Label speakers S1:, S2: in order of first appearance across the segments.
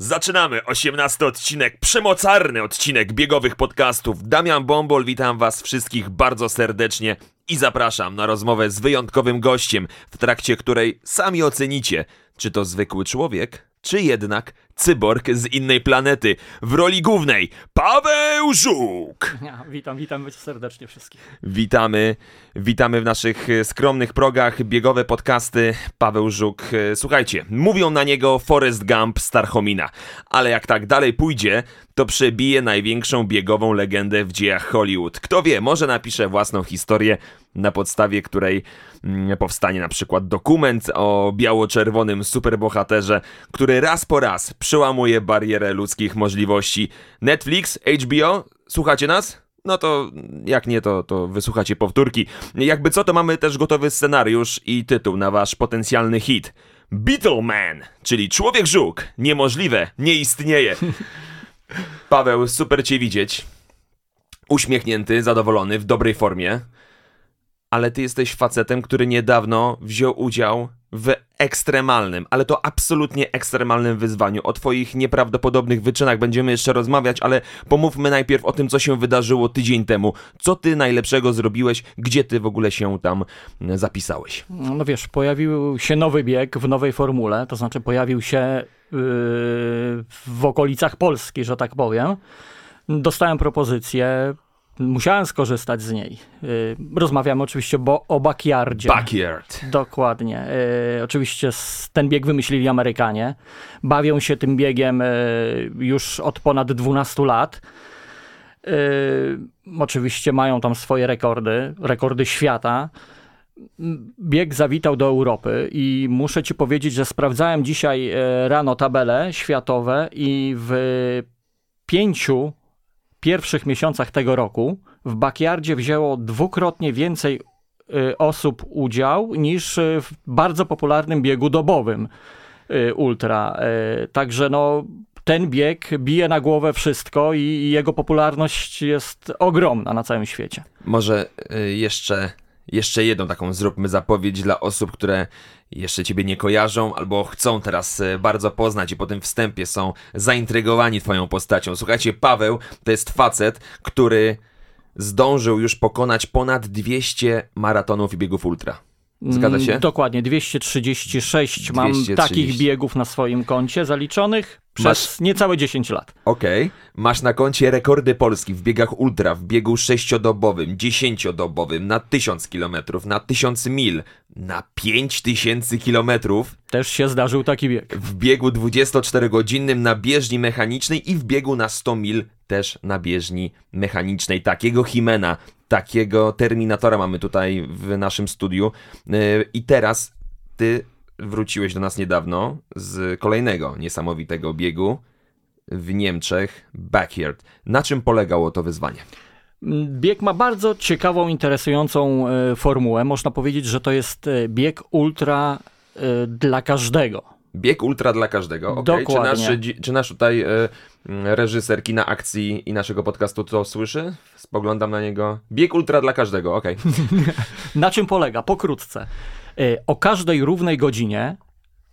S1: Zaczynamy 18 odcinek, przemocarny odcinek biegowych podcastów. Damian Bombol, witam was wszystkich bardzo serdecznie i zapraszam na rozmowę z wyjątkowym gościem, w trakcie której sami ocenicie, czy to zwykły człowiek, czy jednak cyborg z innej planety. W roli głównej Paweł Żuk!
S2: Ja, witam, witam serdecznie wszystkich.
S1: Witamy, witamy w naszych e, skromnych progach, biegowe podcasty. Paweł Żuk, e, słuchajcie, mówią na niego Forrest Gump Starchomina, ale jak tak dalej pójdzie, to przebije największą biegową legendę w dziejach Hollywood. Kto wie, może napisze własną historię, na podstawie której mm, powstanie na przykład dokument o biało-czerwonym superbohaterze, który raz po raz przełamuje barierę ludzkich możliwości. Netflix, HBO, słuchacie nas? No to jak nie, to, to wysłuchacie powtórki. Jakby co, to mamy też gotowy scenariusz i tytuł na wasz potencjalny hit. Beetleman, czyli Człowiek Żuk. Niemożliwe, nie istnieje. Paweł, super cię widzieć. Uśmiechnięty, zadowolony, w dobrej formie. Ale ty jesteś facetem, który niedawno wziął udział w ekstremalnym, ale to absolutnie ekstremalnym wyzwaniu. O twoich nieprawdopodobnych wyczynach będziemy jeszcze rozmawiać, ale pomówmy najpierw o tym, co się wydarzyło tydzień temu. Co ty najlepszego zrobiłeś? Gdzie ty w ogóle się tam zapisałeś?
S2: No wiesz, pojawił się nowy bieg w nowej formule, to znaczy pojawił się yy, w okolicach Polski, że tak powiem. Dostałem propozycję, musiałem skorzystać z niej. Y, rozmawiamy oczywiście bo, o backyardzie.
S1: Backyard.
S2: Dokładnie. Y, oczywiście ten bieg wymyślili Amerykanie. Bawią się tym biegiem y, już od ponad 12 lat. Oczywiście mają tam swoje rekordy, rekordy świata. Bieg zawitał do Europy i muszę ci powiedzieć, że sprawdzałem dzisiaj rano tabele światowe i w pięciu pierwszych miesiącach tego roku w backyardzie wzięło dwukrotnie więcej y, osób udział niż y, w bardzo popularnym biegu dobowym y, ultra. Także no ten bieg bije na głowę wszystko i jego popularność jest ogromna na całym świecie.
S1: Może jeszcze jeszcze jedną taką zróbmy zapowiedź dla osób, które jeszcze ciebie nie kojarzą albo chcą teraz e, bardzo poznać i po tym wstępie są zaintrygowani twoją postacią. Słuchajcie, Paweł to jest facet, który zdążył już pokonać ponad 200 maratonów i biegów ultra. Zgadza się?
S2: Mm, dokładnie, 236 mam 230. takich biegów na swoim koncie zaliczonych przez Masz... niecałe 10 lat.
S1: Okej. Okay. Masz na koncie rekordy Polski w biegach ultra, w biegu sześciodobowym, dziesięciodobowym, na 1000 km, na 1000 mil, na 5000 km.
S2: Też się zdarzył taki bieg.
S1: W biegu 24-godzinnym na bieżni mechanicznej i w biegu na 100 mil też na bieżni mechanicznej. Takiego Himena takiego Terminatora mamy tutaj w naszym studiu. Y, I teraz ty wróciłeś do nas niedawno z kolejnego niesamowitego biegu w Niemczech, Backyard. Na czym polegało to wyzwanie?
S2: Bieg ma bardzo ciekawą, interesującą y, formułę. Można powiedzieć, że to jest y, bieg ultra dla każdego.
S1: Bieg ultra dla każdego. Okay. Dokładnie. Czy nasz, czy nasz tutaj reżyser kina akcji i naszego podcastu to słyszy? Spoglądam na niego. Bieg ultra dla każdego, okej. Okay.
S2: na czym polega? Pokrótce. Y, o każdej równej godzinie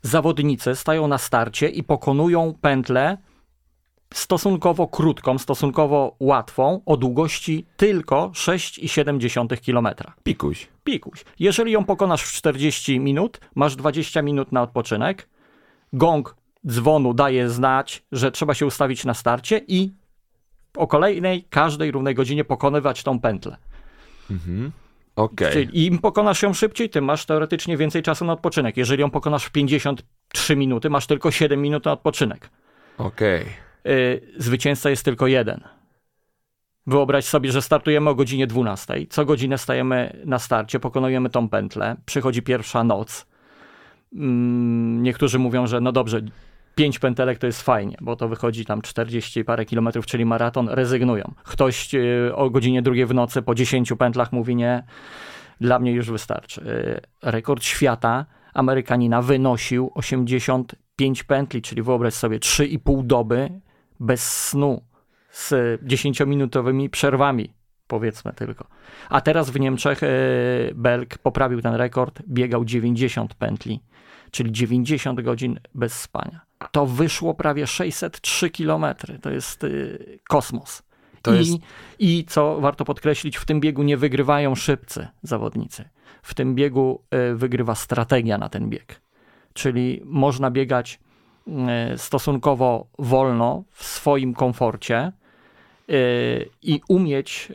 S2: zawodnicy stają na starcie i pokonują pętlę stosunkowo krótką, stosunkowo łatwą, o długości tylko 6,7 km.
S1: Pikuś.
S2: Pikuś. Jeżeli ją pokonasz w 40 minut, masz 20 minut na odpoczynek. Gong dzwonu daje znać, że trzeba się ustawić na starcie i o kolejnej, każdej równej godzinie pokonywać tą pętlę. Mhm.
S1: Okay.
S2: Czyli im pokonasz ją szybciej, tym masz teoretycznie więcej czasu na odpoczynek. Jeżeli ją pokonasz w 53 minuty, masz tylko 7 minut na odpoczynek.
S1: Okej.
S2: Okay. Zwycięzca jest tylko jeden. Wyobraź sobie, że startujemy o godzinie 12. Co godzinę stajemy na starcie, pokonujemy tą pętlę. Przychodzi pierwsza noc. Mm, niektórzy mówią, że no dobrze, pięć pętelek to jest fajnie, bo to wychodzi tam 40 parę kilometrów, czyli maraton, rezygnują. Ktoś e, o godzinie drugiej w nocy po 10 pętlach mówi nie, dla mnie już wystarczy. E, rekord świata Amerykanina wynosił 85 pętli, czyli wyobraź sobie 3,5 doby bez snu z 10-minutowymi przerwami, powiedzmy tylko. A teraz w Niemczech e, Belg poprawił ten rekord, biegał 90 pętli, czyli 90 godzin bez spania. To wyszło prawie 603 kilometry. To jest e, kosmos. I, jest... I co warto podkreślić, w tym biegu nie wygrywają szybcy zawodnicy. W tym biegu e, wygrywa strategia na ten bieg. Czyli można biegać stosunkowo wolno, w swoim komforcie, i umieć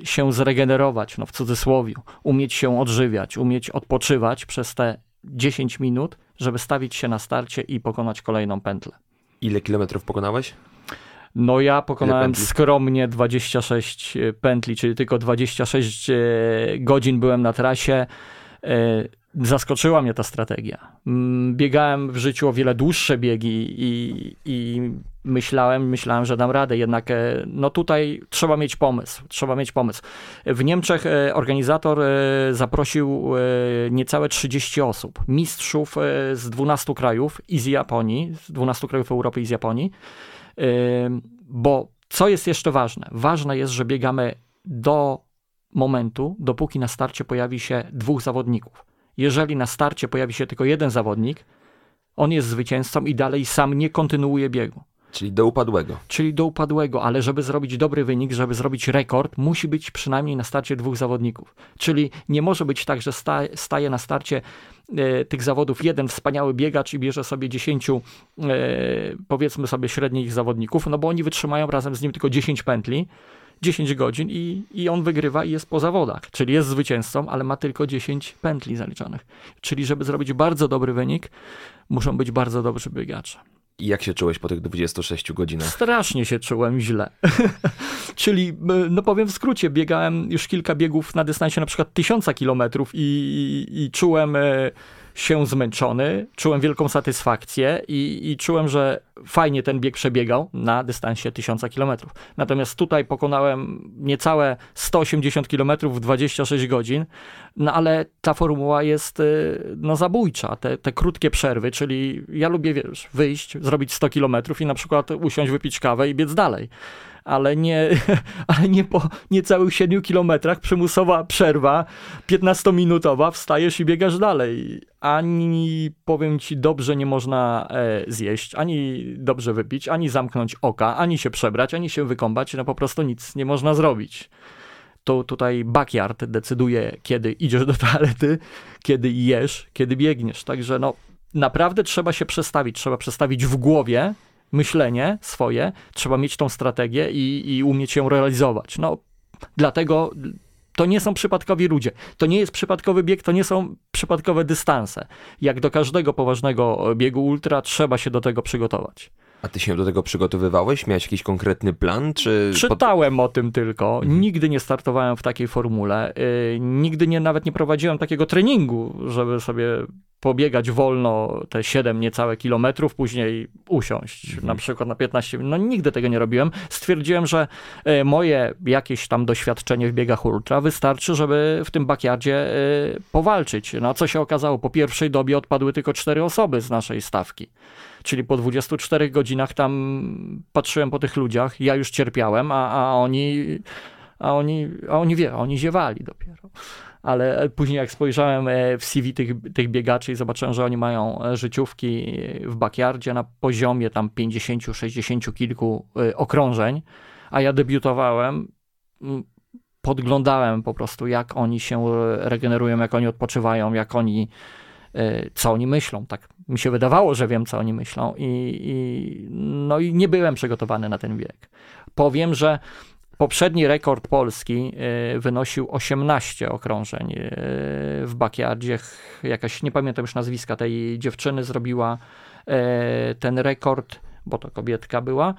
S2: e, się zregenerować, no w cudzysłowie, umieć się odżywiać, umieć odpoczywać przez te 10 minut, żeby stawić się na starcie i pokonać kolejną pętlę.
S1: Ile kilometrów pokonałeś?
S2: No ja pokonałem skromnie 26 pętli, czyli tylko 26 e, godzin byłem na trasie. E, zaskoczyła mnie ta strategia. Mm, biegałem w życiu o wiele dłuższe biegi i, i myślałem, myślałem, że dam radę, jednak e, no tutaj trzeba mieć pomysł, trzeba mieć pomysł. W Niemczech e, organizator e, zaprosił niecałe 30 osób, mistrzów z 12 krajów i z Japonii, z 12 krajów Europy i z Japonii, bo co jest jeszcze ważne? Ważne jest, że biegamy do momentu, dopóki na starcie pojawi się dwóch zawodników. Jeżeli na starcie pojawi się tylko jeden zawodnik, on jest zwycięzcą i dalej sam nie kontynuuje biegu.
S1: Czyli do upadłego.
S2: Czyli do upadłego, ale żeby zrobić dobry wynik, żeby zrobić rekord, musi być przynajmniej na starcie dwóch zawodników. Czyli nie może być tak, że sta, staje na starcie e, tych zawodów jeden wspaniały biegacz i bierze sobie dziesięciu, e, powiedzmy sobie, średnich zawodników, no bo oni wytrzymają razem z nim tylko 10 pętli. 10 godzin i, i on wygrywa i jest po zawodach, czyli jest zwycięzcą, ale ma tylko 10 pętli zaliczonych. Czyli żeby zrobić bardzo dobry wynik, muszą być bardzo dobrzy biegacze.
S1: I jak się czułeś po tych 26 godzinach?
S2: Strasznie się czułem źle. Czyli, e, no powiem w skrócie, biegałem już kilka biegów na dystansie na przykład tysiąca kilometrów i, i, i czułem e, się zmęczony, czułem wielką satysfakcję i, i, czułem, że fajnie ten bieg przebiegał na dystansie 1000 km. Natomiast tutaj pokonałem niecałe 180 km w 26 godzin, no ale ta formuła jest y, no, zabójcza. Te, te krótkie przerwy, czyli ja lubię wiesz, wyjść, zrobić 100 km i na przykład usiąść, wypić kawę i biec dalej ale nie, ale nie po niecałych 7 kilometrach przymusowa przerwa 15-minutowa, wstajesz i biegasz dalej. Ani, powiem ci, dobrze nie można e, zjeść, ani dobrze wypić, ani zamknąć oka, ani się przebrać, ani się wykąpać, no po prostu nic nie można zrobić to tutaj backyard decyduje, kiedy idziesz do toalety, kiedy jesz, kiedy biegniesz. Także no, naprawdę trzeba się przestawić, trzeba przestawić w głowie myślenie swoje, trzeba mieć tą strategię i, i umieć ją realizować. No, dlatego to nie są przypadkowi ludzie. To nie jest przypadkowy bieg, to nie są przypadkowe dystanse. Jak do każdego poważnego biegu ultra, trzeba się do tego przygotować.
S1: A ty się do tego przygotowywałeś? Miałeś jakiś konkretny plan? Czy
S2: Czytałem o tym tylko. Mhm. Nigdy nie startowałem w takiej formule. Yy, nigdy nie, nawet nie prowadziłem takiego treningu, żeby sobie pobiegać wolno te 7 niecałe kilometrów, później usiąść mhm. na przykład na 15 minut. No nigdy tego nie robiłem. Stwierdziłem, że e, moje jakieś tam doświadczenie w biegach ultra wystarczy, żeby w tym backyardzie e, powalczyć. No a co się okazało? Po pierwszej dobie odpadły tylko cztery osoby z naszej stawki. Czyli po 24 godzinach tam patrzyłem po tych ludziach, ja już cierpiałem, a, a oni, a oni, a oni wie, oni ziewali dopiero. Ale później jak spojrzałem e, w CV tych, tych biegaczy i zobaczyłem, że oni mają e, życiówki w backyardzie na poziomie tam 50, 60 kilku e, okrążeń, a ja debiutowałem, podglądałem po prostu jak oni się regenerują, jak oni odpoczywają, jak oni co oni myślą. Tak mi się wydawało, że wiem, co oni myślą, i, i, no i nie byłem przygotowany na ten bieg. Powiem, że Poprzedni rekord polski e, wynosił 18 okrążeń e, w backyardzie. Jakaś, nie pamiętam już nazwiska tej dziewczyny, zrobiła e, ten rekord, bo to kobietka była,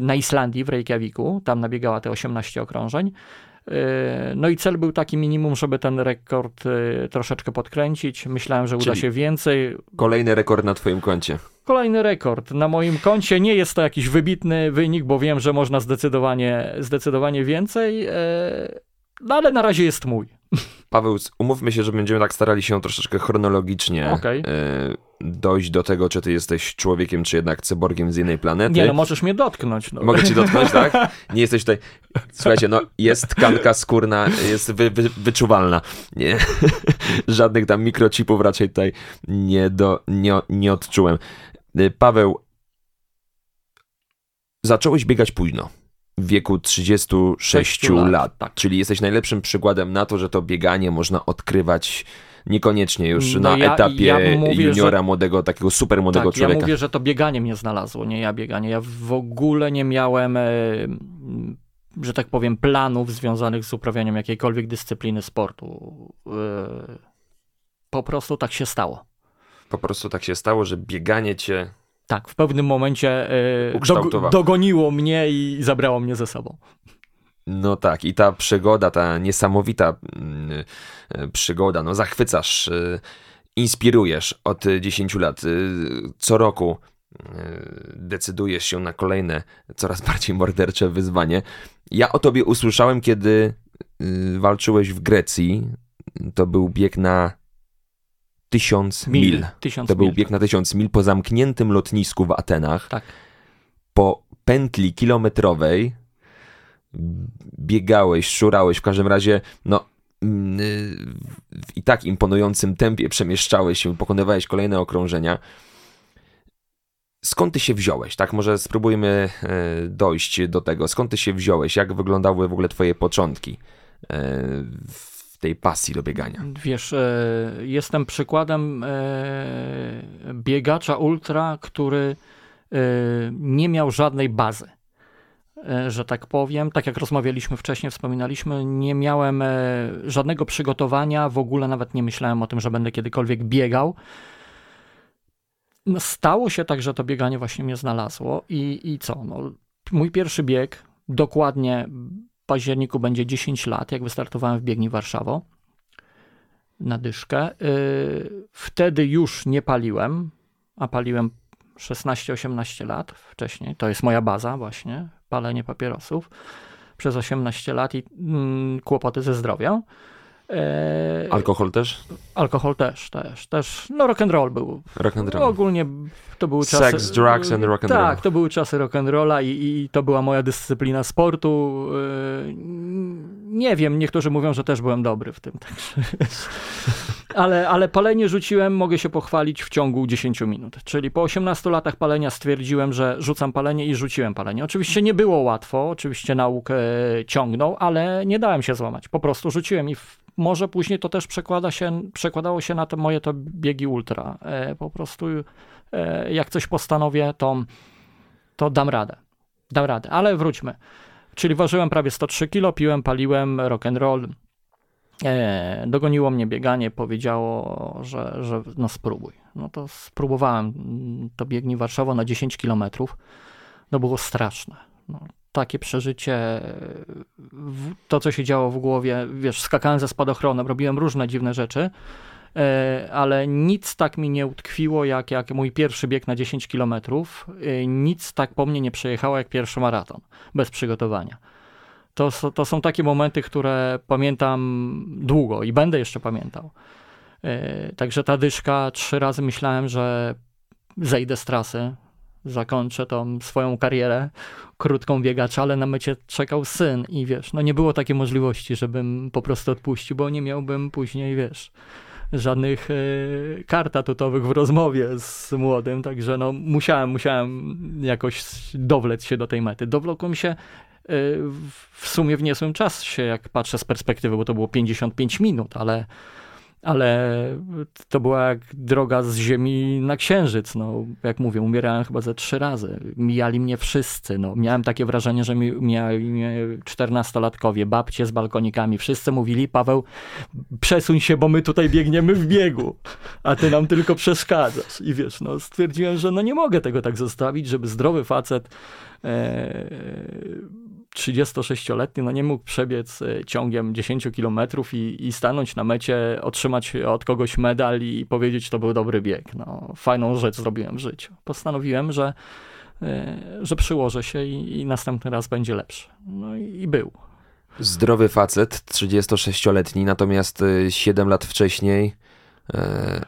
S2: na Islandii, w Reykjaviku. Tam nabiegała te 18 okrążeń. E, no i cel był taki minimum, żeby ten rekord e, troszeczkę podkręcić. Myślałem, że uda
S1: Czyli
S2: się więcej.
S1: Kolejny rekord na twoim koncie.
S2: Kolejny rekord na moim koncie. Nie jest to jakiś wybitny wynik, bo wiem, że można zdecydowanie, zdecydowanie więcej, e, no ale na razie jest mój.
S1: Paweł, umówmy się, że będziemy tak starali się troszeczkę chronologicznie e, dojść do tego, czy ty jesteś człowiekiem, czy jednak cyborgiem z innej planety.
S2: Nie no, możesz mnie dotknąć. No.
S1: Mogę ci dotknąć, tak? Nie jesteś tutaj. Słuchajcie, no jest tkanka skórna, jest wy, wy, wyczuwalna. Nie. Żadnych tam mikrochipów raczej tutaj nie, do, nie, nie odczułem. Y, Paweł, zacząłeś biegać późno. W wieku 36
S2: Sześciu lat,
S1: lat.
S2: tak.
S1: Czyli jesteś najlepszym przykładem na to, że to bieganie można odkrywać niekoniecznie już
S2: No
S1: na
S2: ja-
S1: etapie
S2: ja mówię,
S1: juniora, młodego, takiego super młodego
S2: tak, ja
S1: człowieka.
S2: mówię, że to bieganie mnie znalazło, nie ja bieganie. Ja w ogóle nie miałem, e, że tak powiem, planów związanych z uprawianiem jakiejkolwiek dyscypliny sportu. E, Po prostu tak się stało.
S1: Po prostu tak się stało, że bieganie cię
S2: Tak, w pewnym momencie
S1: Ukształtowało.
S2: dogoniło mnie i zabrało mnie ze sobą.
S1: No tak, i ta przygoda, ta niesamowita mm, e, przygoda, no zachwycasz, e, inspirujesz od e, 10 lat. E, Co roku decydujesz się na kolejne, coraz bardziej mordercze wyzwanie. Ja o tobie usłyszałem, kiedy walczyłeś w Grecji. To był bieg na tysiąc mil.
S2: Tysiąc
S1: To był
S2: mil.
S1: bieg na tysiąc mil po zamkniętym lotnisku w Atenach.
S2: Tak.
S1: Po pętli kilometrowej biegałeś, szurałeś, w każdym razie, no mm, y, w i tak imponującym tempie przemieszczałeś się, pokonywałeś kolejne okrążenia. Skąd ty się wziąłeś? Tak, może spróbujmy e, dojść do tego. Skąd ty się wziąłeś? Jak wyglądały w ogóle twoje początki e, w tej pasji do biegania?
S2: Wiesz, e, jestem przykładem biegacza ultra, który nie miał żadnej bazy. E, Że tak powiem, tak jak rozmawialiśmy wcześniej, wspominaliśmy, nie miałem e, żadnego przygotowania, w ogóle nawet nie myślałem o tym, że będę kiedykolwiek biegał. No, stało się tak, że to bieganie właśnie mnie znalazło i, i co? No, mój pierwszy bieg, dokładnie w październiku będzie 10 lat, jak wystartowałem w biegni Warszawo na dyszkę. Yy, Wtedy już nie paliłem, a paliłem 16-18 lat wcześniej. To jest moja baza właśnie, palenie papierosów przez 18 lat i mm, kłopoty ze zdrowiem. Yy,
S1: Alkohol też?
S2: Alkohol też, też, też. No rock and roll był.
S1: Rock and roll.
S2: Ogólnie to były
S1: Sex,
S2: czasy...
S1: drugs and rock and roll.
S2: Tak, to były czasy rock'n'rolla i, i to była moja dyscyplina sportu. Yy, Nie wiem, niektórzy mówią, że też byłem dobry w tym. Także... Ale, ale palenie rzuciłem, mogę się pochwalić w ciągu 10 minut. Czyli po 18 latach palenia stwierdziłem, że rzucam palenie i rzuciłem palenie. Oczywiście nie było łatwo, oczywiście naukę ciągnął, ale nie dałem się złamać. Po prostu rzuciłem i w, może później to też przekłada się, przekładało się na te moje to biegi ultra. E, po prostu e, jak coś postanowię, to, to dam radę. Dam radę, ale wróćmy. Czyli ważyłem prawie 103 kg, piłem, paliłem, rock and roll. E, dogoniło mnie bieganie, powiedziało, że, że no spróbuj. No to spróbowałem. To biegnie Warszawa na 10 km. No było straszne. No, takie przeżycie, to co się działo w głowie, wiesz, skakałem ze spadochronem, robiłem różne dziwne rzeczy, e, ale nic tak mi nie utkwiło jak, jak mój pierwszy bieg na 10 km. Nic tak po mnie nie przejechało jak pierwszy maraton, bez przygotowania. To, to są takie momenty, które pamiętam długo i będę jeszcze pamiętał. E, Także ta dyszka, trzy razy myślałem, że zejdę z trasy, zakończę tą swoją karierę krótką biegacza, ale na mecie czekał syn i wiesz, no nie było takiej możliwości, żebym po prostu odpuścił, bo nie miałbym później, wiesz, żadnych e, kart atutowych w rozmowie z młodym, także no musiałem, musiałem jakoś dowlec się do tej mety. Dowlokłem się w- w sumie w niezłym czasie, jak patrzę z perspektywy, bo to było 55 minut, ale ale to była jak droga z Ziemi na Księżyc. No, jak mówię, umierałem chyba ze trzy razy. Mijali mnie wszyscy. No, miałem takie wrażenie, że mi, mijali mnie czternastolatkowie, babcie z balkonikami. Wszyscy mówili, Paweł, przesuń się, bo my tutaj biegniemy w biegu, a ty nam tylko przeszkadzasz. I wiesz, no, stwierdziłem, że no nie mogę tego tak zostawić, żeby zdrowy facet e, 36-letni no nie mógł przebiec e, ciągiem 10 kilometrów i, i stanąć na mecie, otrzymać od kogoś medal i powiedzieć, to był dobry bieg. No, fajną rzecz zrobiłem w życiu. Postanowiłem, że, e, że przyłożę się i, i następny raz będzie lepszy. No i, i był.
S1: Zdrowy facet, 36-letni, natomiast 7 lat wcześniej E,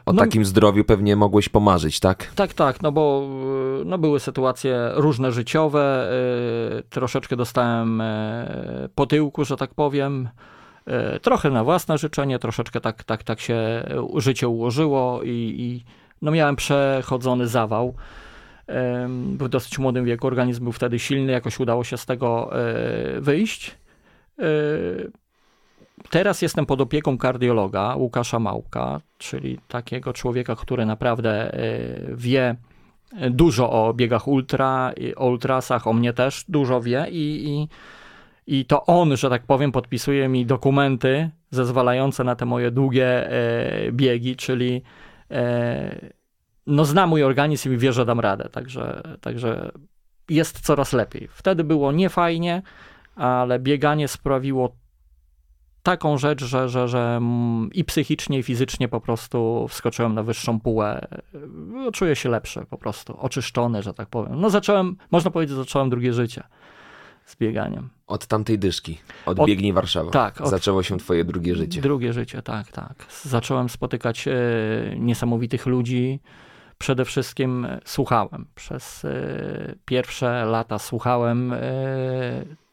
S1: o no, takim zdrowiu pewnie mogłeś pomarzyć, tak?
S2: Tak, tak, no bo e, no były sytuacje różne życiowe, e, troszeczkę dostałem po tyłku, że tak powiem, trochę na własne życzenie, troszeczkę tak, tak, tak się życie ułożyło i, i no miałem przechodzony zawał. W dosyć młodym wieku organizm był wtedy silny, jakoś udało się z tego wyjść. Teraz jestem pod opieką kardiologa Łukasza Małka, czyli takiego człowieka, który naprawdę e, wie dużo o biegach ultra, o ultrasach, o mnie też dużo wie i, i, i to on, że tak powiem, podpisuje mi dokumenty zezwalające na te moje długie e, biegi, czyli e, no zna mój organizm i wie, że dam radę, także, także jest coraz lepiej. Wtedy było niefajnie, ale bieganie sprawiło taką rzecz, że, że, że i psychicznie, i fizycznie po prostu wskoczyłem na wyższą półę. No, czuję się lepszy po prostu, oczyszczony, że tak powiem. No zacząłem, można powiedzieć, zacząłem drugie życie z bieganiem.
S1: Od tamtej dyszki, od, od Biegnij Warszawa. Tak. Od, zaczęło się twoje drugie życie.
S2: Drugie życie, tak, tak. Zacząłem spotykać e, niesamowitych ludzi. Przede wszystkim słuchałem. Przez e, pierwsze lata słuchałem e,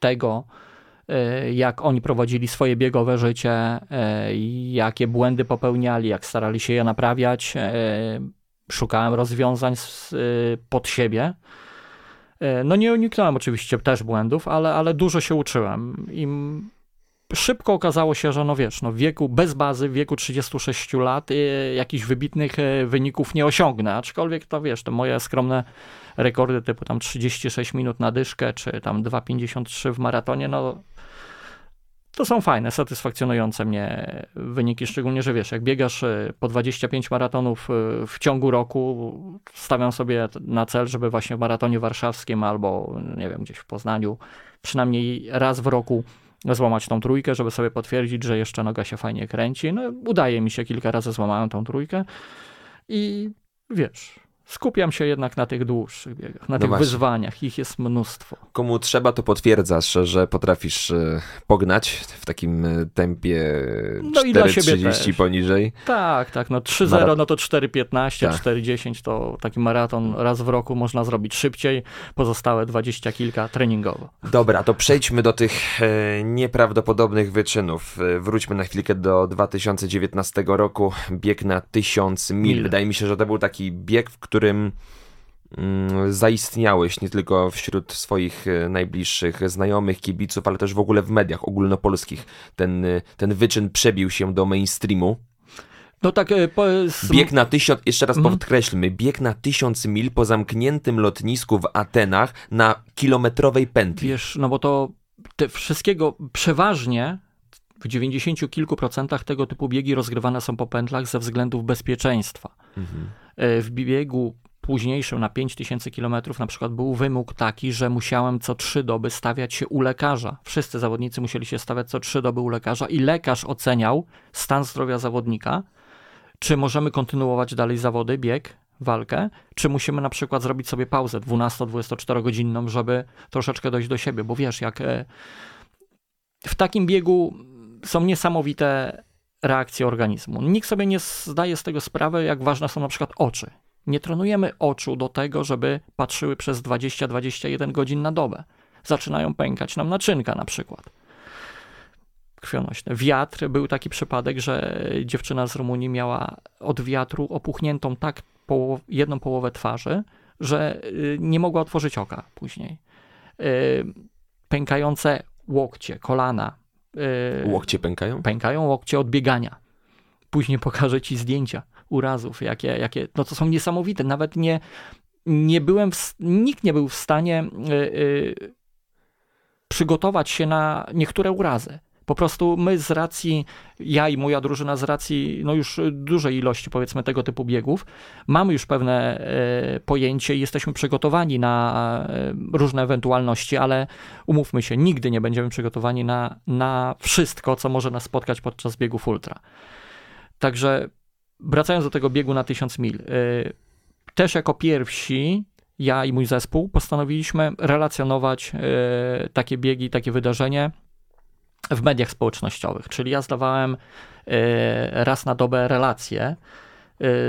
S2: tego, E, jak oni prowadzili swoje biegowe życie, e, jakie błędy popełniali, jak starali się je naprawiać. E, szukałem rozwiązań pod siebie. No nie uniknąłem oczywiście też błędów, ale, ale dużo się uczyłem. I szybko okazało się, że no wiesz, no w wieku bez bazy, w wieku 36 lat jakichś wybitnych wyników nie osiągnę, aczkolwiek to wiesz, to moje skromne rekordy typu tam 36 minut na dyszkę, czy tam 2,53 w maratonie, no to są fajne, satysfakcjonujące mnie wyniki, szczególnie, że wiesz, jak biegasz e, po 25 maratonów e, w ciągu roku, stawiam sobie na cel, żeby właśnie w maratonie warszawskim albo, nie wiem, gdzieś w Poznaniu, przynajmniej raz w roku złamać tą trójkę, żeby sobie potwierdzić, że jeszcze noga się fajnie kręci. No, udaje mi się, kilka razy złamałem tą trójkę i wiesz, skupiam się jednak na tych dłuższych biegach, na no tych właśnie. wyzwaniach. Ich jest mnóstwo.
S1: Komu trzeba, to potwierdzasz, że potrafisz e, pognać w takim e, tempie no 4,30 poniżej.
S2: Tak, tak. No 3,0 no to 4,15, tak. 4,10 to taki maraton raz w roku można zrobić szybciej. Pozostałe 20 kilka treningowo.
S1: Dobra, to przejdźmy do tych e, nieprawdopodobnych wyczynów. Wróćmy na chwilkę do 2019 roku. Bieg na 1000 mil. mil. Wydaje mi się, że to był taki bieg, w którym którym mm, zaistniałeś nie tylko wśród swoich e, najbliższych znajomych, kibiców, ale też w ogóle w mediach ogólnopolskich. Ten, e, ten wyczyn przebił się do mainstreamu.
S2: No tak, e, po...
S1: Bieg na tysiąc, jeszcze raz mhm. podkreślmy, bieg na tysiąc mil po zamkniętym lotnisku w Atenach na kilometrowej pętli.
S2: Wiesz, no bo to te wszystkiego przeważnie w 90 kilku procentach tego typu biegi rozgrywane są po pętlach ze względów bezpieczeństwa. Mhm. E, w biegu późniejszym na 5000 km na przykład był wymóg taki, że musiałem co trzy doby stawiać się u lekarza. Wszyscy zawodnicy musieli się stawiać co trzy doby u lekarza i lekarz oceniał stan zdrowia zawodnika, czy możemy kontynuować dalej zawody, bieg, walkę, czy musimy na przykład zrobić sobie pauzę 12-24 godzinną, żeby troszeczkę dojść do siebie, bo wiesz, jak e, w takim biegu są niesamowite reakcje organizmu. Nikt sobie nie zdaje z tego sprawy, jak ważne są na przykład oczy. Nie trenujemy oczu do tego, żeby patrzyły przez 20-21 godzin na dobę. Zaczynają pękać nam naczynka na przykład. Krwionośne. Wiatr, był taki przypadek, że dziewczyna z Rumunii miała od wiatru opuchniętą tak połow jedną połowę twarzy, że y, nie mogła otworzyć oka później. Y, pękające łokcie, kolana,
S1: łokcie pękają?
S2: Pękają łokcie od biegania. Później pokażę ci zdjęcia urazów, jakie, jakie no to są niesamowite. Nawet nie, nie byłem, w, nikt nie był w stanie yy, yy, przygotować się na niektóre urazy. Po prostu my z racji, ja i moja drużyna z racji no już dużej ilości powiedzmy tego typu biegów, mamy już pewne e, pojęcie i jesteśmy przygotowani na e, różne ewentualności, ale umówmy się, nigdy nie będziemy przygotowani na, na wszystko, co może nas spotkać podczas biegów ultra. Także wracając do tego biegu na 1000 mil, e, też jako pierwsi ja i mój zespół postanowiliśmy relacjonować takie biegi, takie wydarzenie w mediach społecznościowych. Czyli ja zdawałem e, raz na dobę relacje e,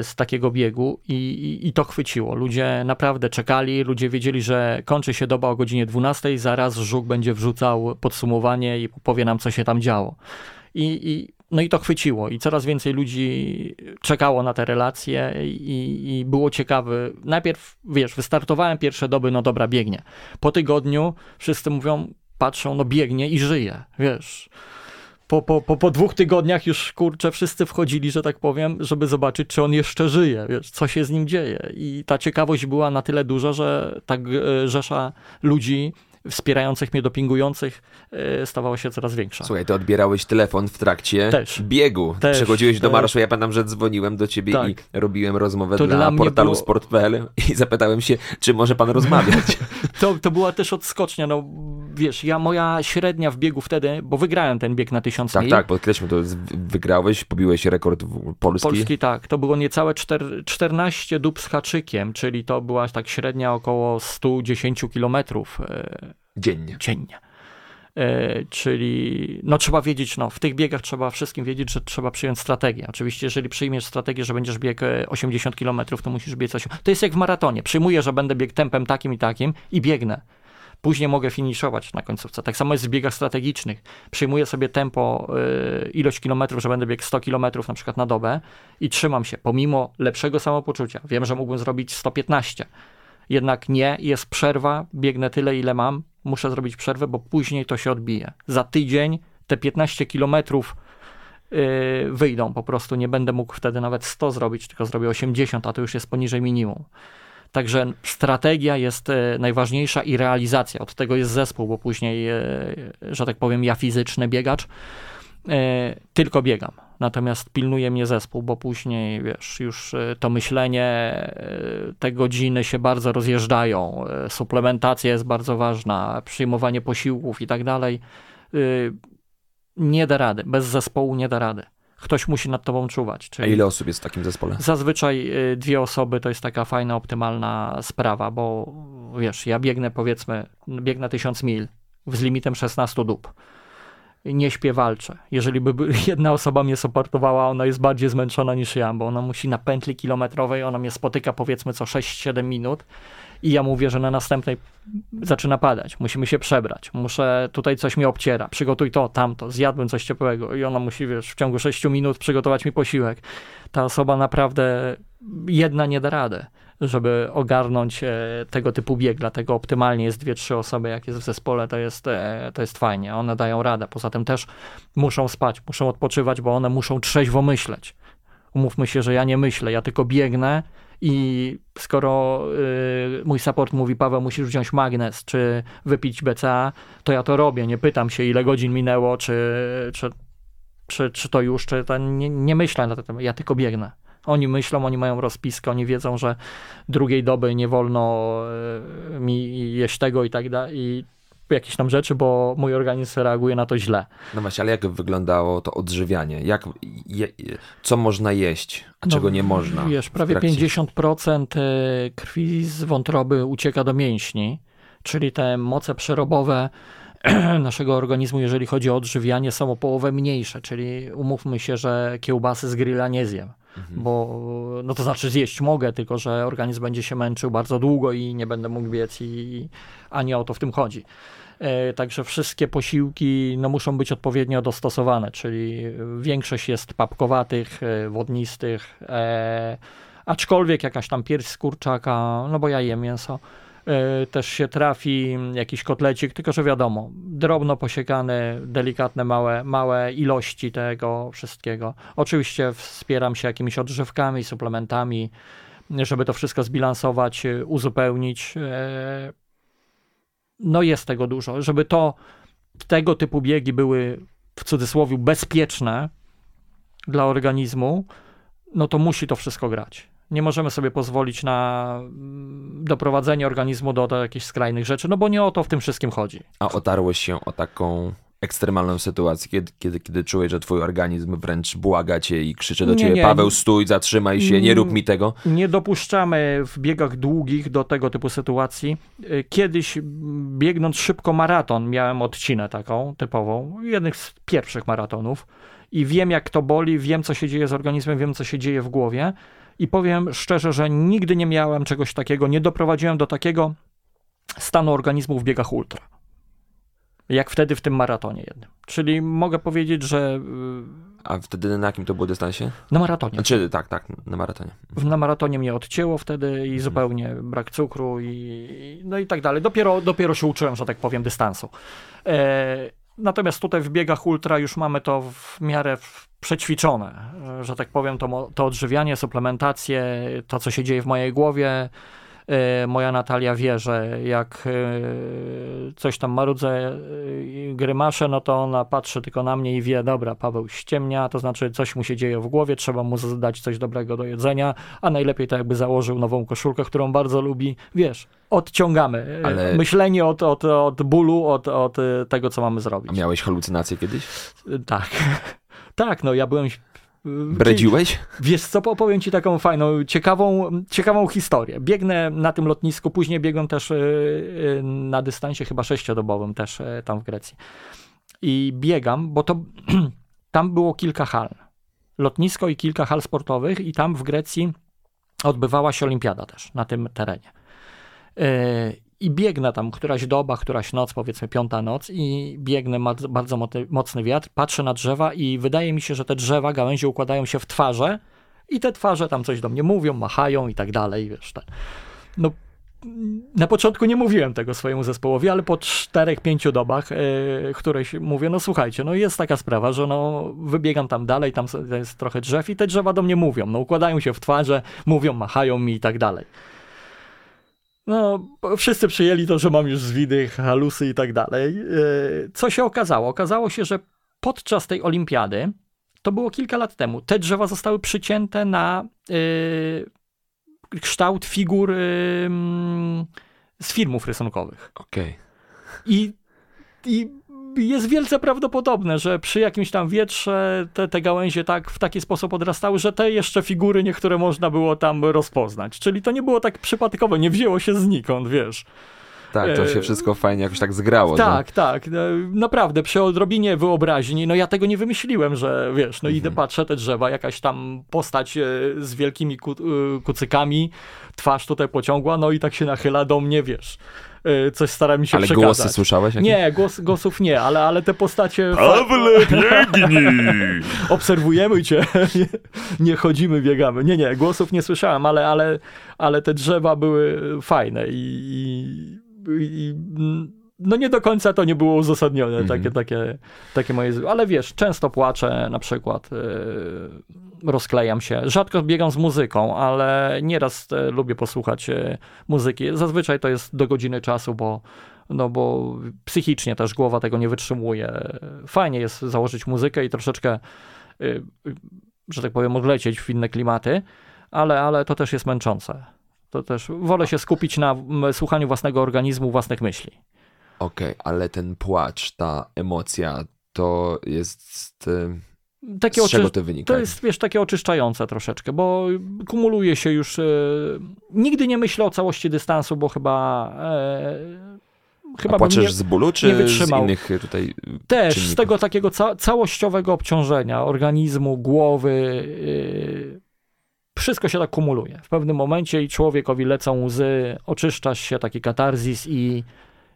S2: z takiego biegu i, i, i, to chwyciło. Ludzie naprawdę czekali, ludzie wiedzieli, że kończy się doba o godzinie 12, zaraz Żuk będzie wrzucał podsumowanie i powie nam, co się tam działo. I, i no i to chwyciło i coraz więcej ludzi czekało na te relacje i, i, było ciekawy. Najpierw, wiesz, wystartowałem pierwsze doby, no dobra, biegnie. Po tygodniu wszyscy mówią, patrzą, no biegnie i żyje, wiesz. Po, po, po, po dwóch tygodniach już, kurczę, wszyscy wchodzili, że tak powiem, żeby zobaczyć, czy on jeszcze żyje, wiesz, co się z nim dzieje. I ta ciekawość była na tyle duża, że tak rzesza ludzi wspierających mnie, dopingujących e, stawała się coraz większa.
S1: Słuchaj, ty odbierałeś telefon w trakcie Też. biegu. Też. Przechodziłeś do marszu, ja pamiętam, że dzwoniłem do ciebie tak. i robiłem rozmowę to dla, dla portalu było... sport.pl i zapytałem się, czy może pan rozmawiać.
S2: to, to była też odskocznia, no wiesz, ja moja średnia w biegu wtedy, bo wygrałem ten bieg na 1000
S1: tak,
S2: mil.
S1: Tak, tak, podkreślmy, to wygrałeś, pobiłeś rekord polski.
S2: Polski, tak. To było niecałe 4, 14 dób z haczykiem, czyli to była tak średnia około 110 kilometrów.
S1: E, dziennie.
S2: Dziennie. E, czyli no trzeba wiedzieć, no w tych biegach trzeba wszystkim wiedzieć, że trzeba przyjąć strategię. Oczywiście, jeżeli przyjmiesz strategię, że będziesz biegł 80 km, to musisz biec 8. To jest jak w maratonie. Przyjmuję, że będę biegł tempem takim i takim i biegnę później mogę finiszować na końcówce. Tak samo jest w biegach strategicznych. Przyjmuję sobie tempo, y, ilość kilometrów, że będę biegł 100 kilometrów na przykład na dobę i trzymam się, pomimo lepszego samopoczucia. Wiem, że mógłbym zrobić 115. Jednak nie, jest przerwa, biegnę tyle, ile mam, muszę zrobić przerwę, bo później to się odbije. Za tydzień te 15 kilometrów y, wyjdą po prostu, nie będę mógł wtedy nawet 100 zrobić, tylko zrobię 80, a to już jest poniżej minimum. Także strategia jest e, najważniejsza i realizacja. Od tego jest zespół, bo później, e, że tak powiem, ja fizyczny biegacz tylko biegam. Natomiast pilnuje mnie zespół, bo później, wiesz, już to myślenie, te godziny się bardzo rozjeżdżają, suplementacja jest bardzo ważna, przyjmowanie posiłków i tak dalej. Nie da rady, bez zespołu nie da rady ktoś musi nad tobą czuwać.
S1: Czyli A ile osób jest w takim zespole?
S2: Zazwyczaj dwie osoby to jest taka fajna, optymalna sprawa, bo wiesz, ja biegnę powiedzmy, biegnę 1000 mil z limitem 16 dób. Nie śpię, walczę. Jeżeli by jedna osoba mnie supportowała, ona jest bardziej zmęczona niż ja, bo ona musi na pętli kilometrowej, ona mnie spotyka powiedzmy co 6-7 minut i ja mówię, że na następnej zaczyna padać, musimy się przebrać, muszę, tutaj coś mi obciera, przygotuj to, tamto, zjadłem coś ciepłego i ona musi, wiesz, w ciągu 6 minut przygotować mi posiłek. Ta osoba naprawdę jedna nie da rady, żeby ogarnąć e, tego typu bieg, dlatego optymalnie jest dwie, trzy osoby, jak jest w zespole, to jest, e, to jest fajnie, one dają radę, poza tym też muszą spać, muszą odpoczywać, bo one muszą trzeźwo myśleć. Umówmy się, że ja nie myślę, ja tylko biegnę, i skoro y, mój support mówi, Paweł, musisz wziąć magnes, czy wypić BCA, to ja to robię. Nie pytam się, ile godzin minęło, czy, czy, czy, czy to już, czy to nie, nie myślę na temat. Ja tylko biegnę. Oni myślą, oni mają rozpiskę, oni wiedzą, że drugiej doby nie wolno y, mi jeść tego i tak dalej jakieś tam rzeczy, bo mój organizm reaguje na to źle.
S1: No właśnie, ale jak wyglądało to odżywianie? Jak, je, co można jeść, a no, czego nie można?
S2: Wiesz, prawie 50% e, krwi z wątroby ucieka do mięśni, czyli te moce przerobowe naszego organizmu, jeżeli chodzi o odżywianie, są o połowę mniejsze, czyli umówmy się, że kiełbasy z grilla nie zjem. Mhm. Bo no to znaczy zjeść mogę, tylko że organizm będzie się męczył bardzo długo i nie będę mógł biec, i, o to w tym chodzi. E, także wszystkie posiłki no, muszą być odpowiednio dostosowane, czyli większość jest papkowatych, e, wodnistych, e, aczkolwiek jakaś tam pierś z kurczaka, no bo ja jem mięso, też się trafi jakiś kotlecik, tylko że wiadomo, drobno posiekane, delikatne, małe, małe ilości tego wszystkiego. Oczywiście wspieram się jakimiś odżywkami, suplementami, żeby to wszystko zbilansować, uzupełnić. No jest tego dużo. Żeby to, tego typu biegi były w cudzysłowie bezpieczne dla organizmu, no to musi to wszystko grać. Nie możemy sobie pozwolić na mm, doprowadzenie organizmu do, do jakichś skrajnych rzeczy, no bo nie o to w tym wszystkim chodzi.
S1: A otarłeś się o taką ekstremalną sytuację, kiedy, kiedy, kiedy czułeś, że twój organizm wręcz błaga cię i krzyczy do
S2: Nie,
S1: ciebie,
S2: nie.
S1: Paweł, stój, zatrzymaj się, nie rób mi tego.
S2: Nie dopuszczamy w biegach długich do tego typu sytuacji. Y, Kiedyś biegnąc szybko maraton, miałem odcinę taką typową, jednych z pierwszych maratonów i wiem jak to boli, wiem co się dzieje z organizmem, wiem co się dzieje w głowie i powiem szczerze, że nigdy nie miałem czegoś takiego, nie doprowadziłem do takiego stanu organizmu w biegach ultra. Jak wtedy w tym maratonie jednym. Czyli mogę powiedzieć, że y,
S1: A wtedy na jakim to było dystansie?
S2: na maratonie.
S1: Znaczy, tak, tak, na maratonie.
S2: Na maratonie mnie odcięło wtedy
S1: Mhm.
S2: i zupełnie brak cukru i, i no i tak dalej. Dopiero, dopiero się uczyłem, że tak powiem, dystansu. E, natomiast tutaj w biegach ultra już mamy to w miarę przećwiczone, że tak powiem, to, to odżywianie, suplementację, to co się dzieje w mojej głowie. E, moja Natalia wie, że jak e, coś tam marudzę, e, grymaszę, no to ona patrzy tylko na mnie i wie, dobra, Paweł ściemnia, to znaczy coś mu się dzieje w głowie, trzeba mu dać coś dobrego do jedzenia, a najlepiej to jakby założył nową koszulkę, którą bardzo lubi. Wiesz, odciągamy
S1: Ale-
S2: myślenie od, od, od bólu, od, od tego, co mamy zrobić.
S1: A miałeś halucynacje kiedyś?
S2: Tak. tak, no ja byłem...
S1: Bredziłeś?
S2: Wiesz co, opowiem ci taką fajną, ciekawą, ciekawą historię. Biegnę na tym lotnisku, później biegłem też y, y, na dystansie chyba sześciodobowym też tam w Grecji. I biegam, bo to tam było kilka hal. Lotnisko i kilka hal sportowych i tam w Grecji odbywała się olimpiada też na tym terenie. I biegnę tam któraś doba, któraś noc, powiedzmy piąta noc i biegnę, bardzo moty- mocny wiatr, patrzę na drzewa i wydaje mi się, że te drzewa, gałęzie układają się w twarze i te twarze tam coś do mnie mówią, machają i tak dalej, wiesz. Te. No, na początku nie mówiłem tego swojemu zespołowi, ale po czterech, pięciu dobach, yy, któreś mówię, no słuchajcie, no jest taka sprawa, że no wybiegam tam dalej, tam jest trochę drzew i te drzewa do mnie mówią, no układają się w twarze, mówią, machają mi i tak dalej. No, wszyscy przyjęli to, że mam już zwidy, halusy i tak dalej. Yy, Co się okazało? Okazało się, że podczas tej olimpiady, to było kilka lat temu, te drzewa zostały przycięte na yy, kształt figur yy, z filmów rysunkowych.
S1: Okej.
S2: I, I jest wielce prawdopodobne, że przy jakimś tam wietrze te, te gałęzie tak w taki sposób odrastały, że te jeszcze figury niektóre można było tam rozpoznać. Czyli to nie było tak przypadkowe, nie wzięło się znikąd, wiesz.
S1: Tak, to się
S2: E,
S1: wszystko fajnie jakoś tak zgrało.
S2: Tak, tak. no, Naprawdę, przy odrobinie wyobraźni, no ja tego nie wymyśliłem, że wiesz, no idę, patrzę te drzewa, jakaś tam postać e, z wielkimi ku, e, kucykami, twarz tutaj pociągła, no i tak się nachyla do mnie, wiesz. E, Coś stara mi się
S1: Ale
S2: przekazać.
S1: głosy słyszałeś? jakieś?
S2: Nie, głos, głosów nie, ale, ale te postacie.
S1: Pawle, biegnij!
S2: Obserwujemy cię, nie, nie chodzimy, biegamy. Nie, nie, głosów nie słyszałem, ale, ale, ale te drzewa były fajne i, i, i no nie do końca to nie było uzasadnione,
S1: Mhm.
S2: takie, takie, takie moje... Ale wiesz, często płaczę na przykład, yy, rozklejam się. Rzadko biegam z muzyką, ale nieraz e, lubię posłuchać e, muzyki. Zazwyczaj to jest do godziny czasu, bo no bo psychicznie też głowa tego nie wytrzymuje. Fajnie jest założyć muzykę i troszeczkę, y, że tak powiem, odlecieć w inne klimaty, ale, ale to też jest męczące. To też wolę się skupić na słuchaniu własnego organizmu, własnych myśli.
S1: Okej, ale ten płacz, ta emocja, to jest... e,
S2: Takie
S1: Z czego to wynika?
S2: To jest, wiesz, takie oczyszczające troszeczkę, bo kumuluje się już. E... Nigdy nie myślę o całości dystansu, bo chyba. E... Chyba
S1: A płaczesz
S2: nie...
S1: z bólu, czy z innych e, tutaj
S2: Też z
S1: czynników?
S2: tego takiego ca całościowego obciążenia organizmu, głowy. Yy, wszystko się tak kumuluje. W pewnym momencie i człowiekowi lecą łzy, oczyszczasz się, taki katarzis i,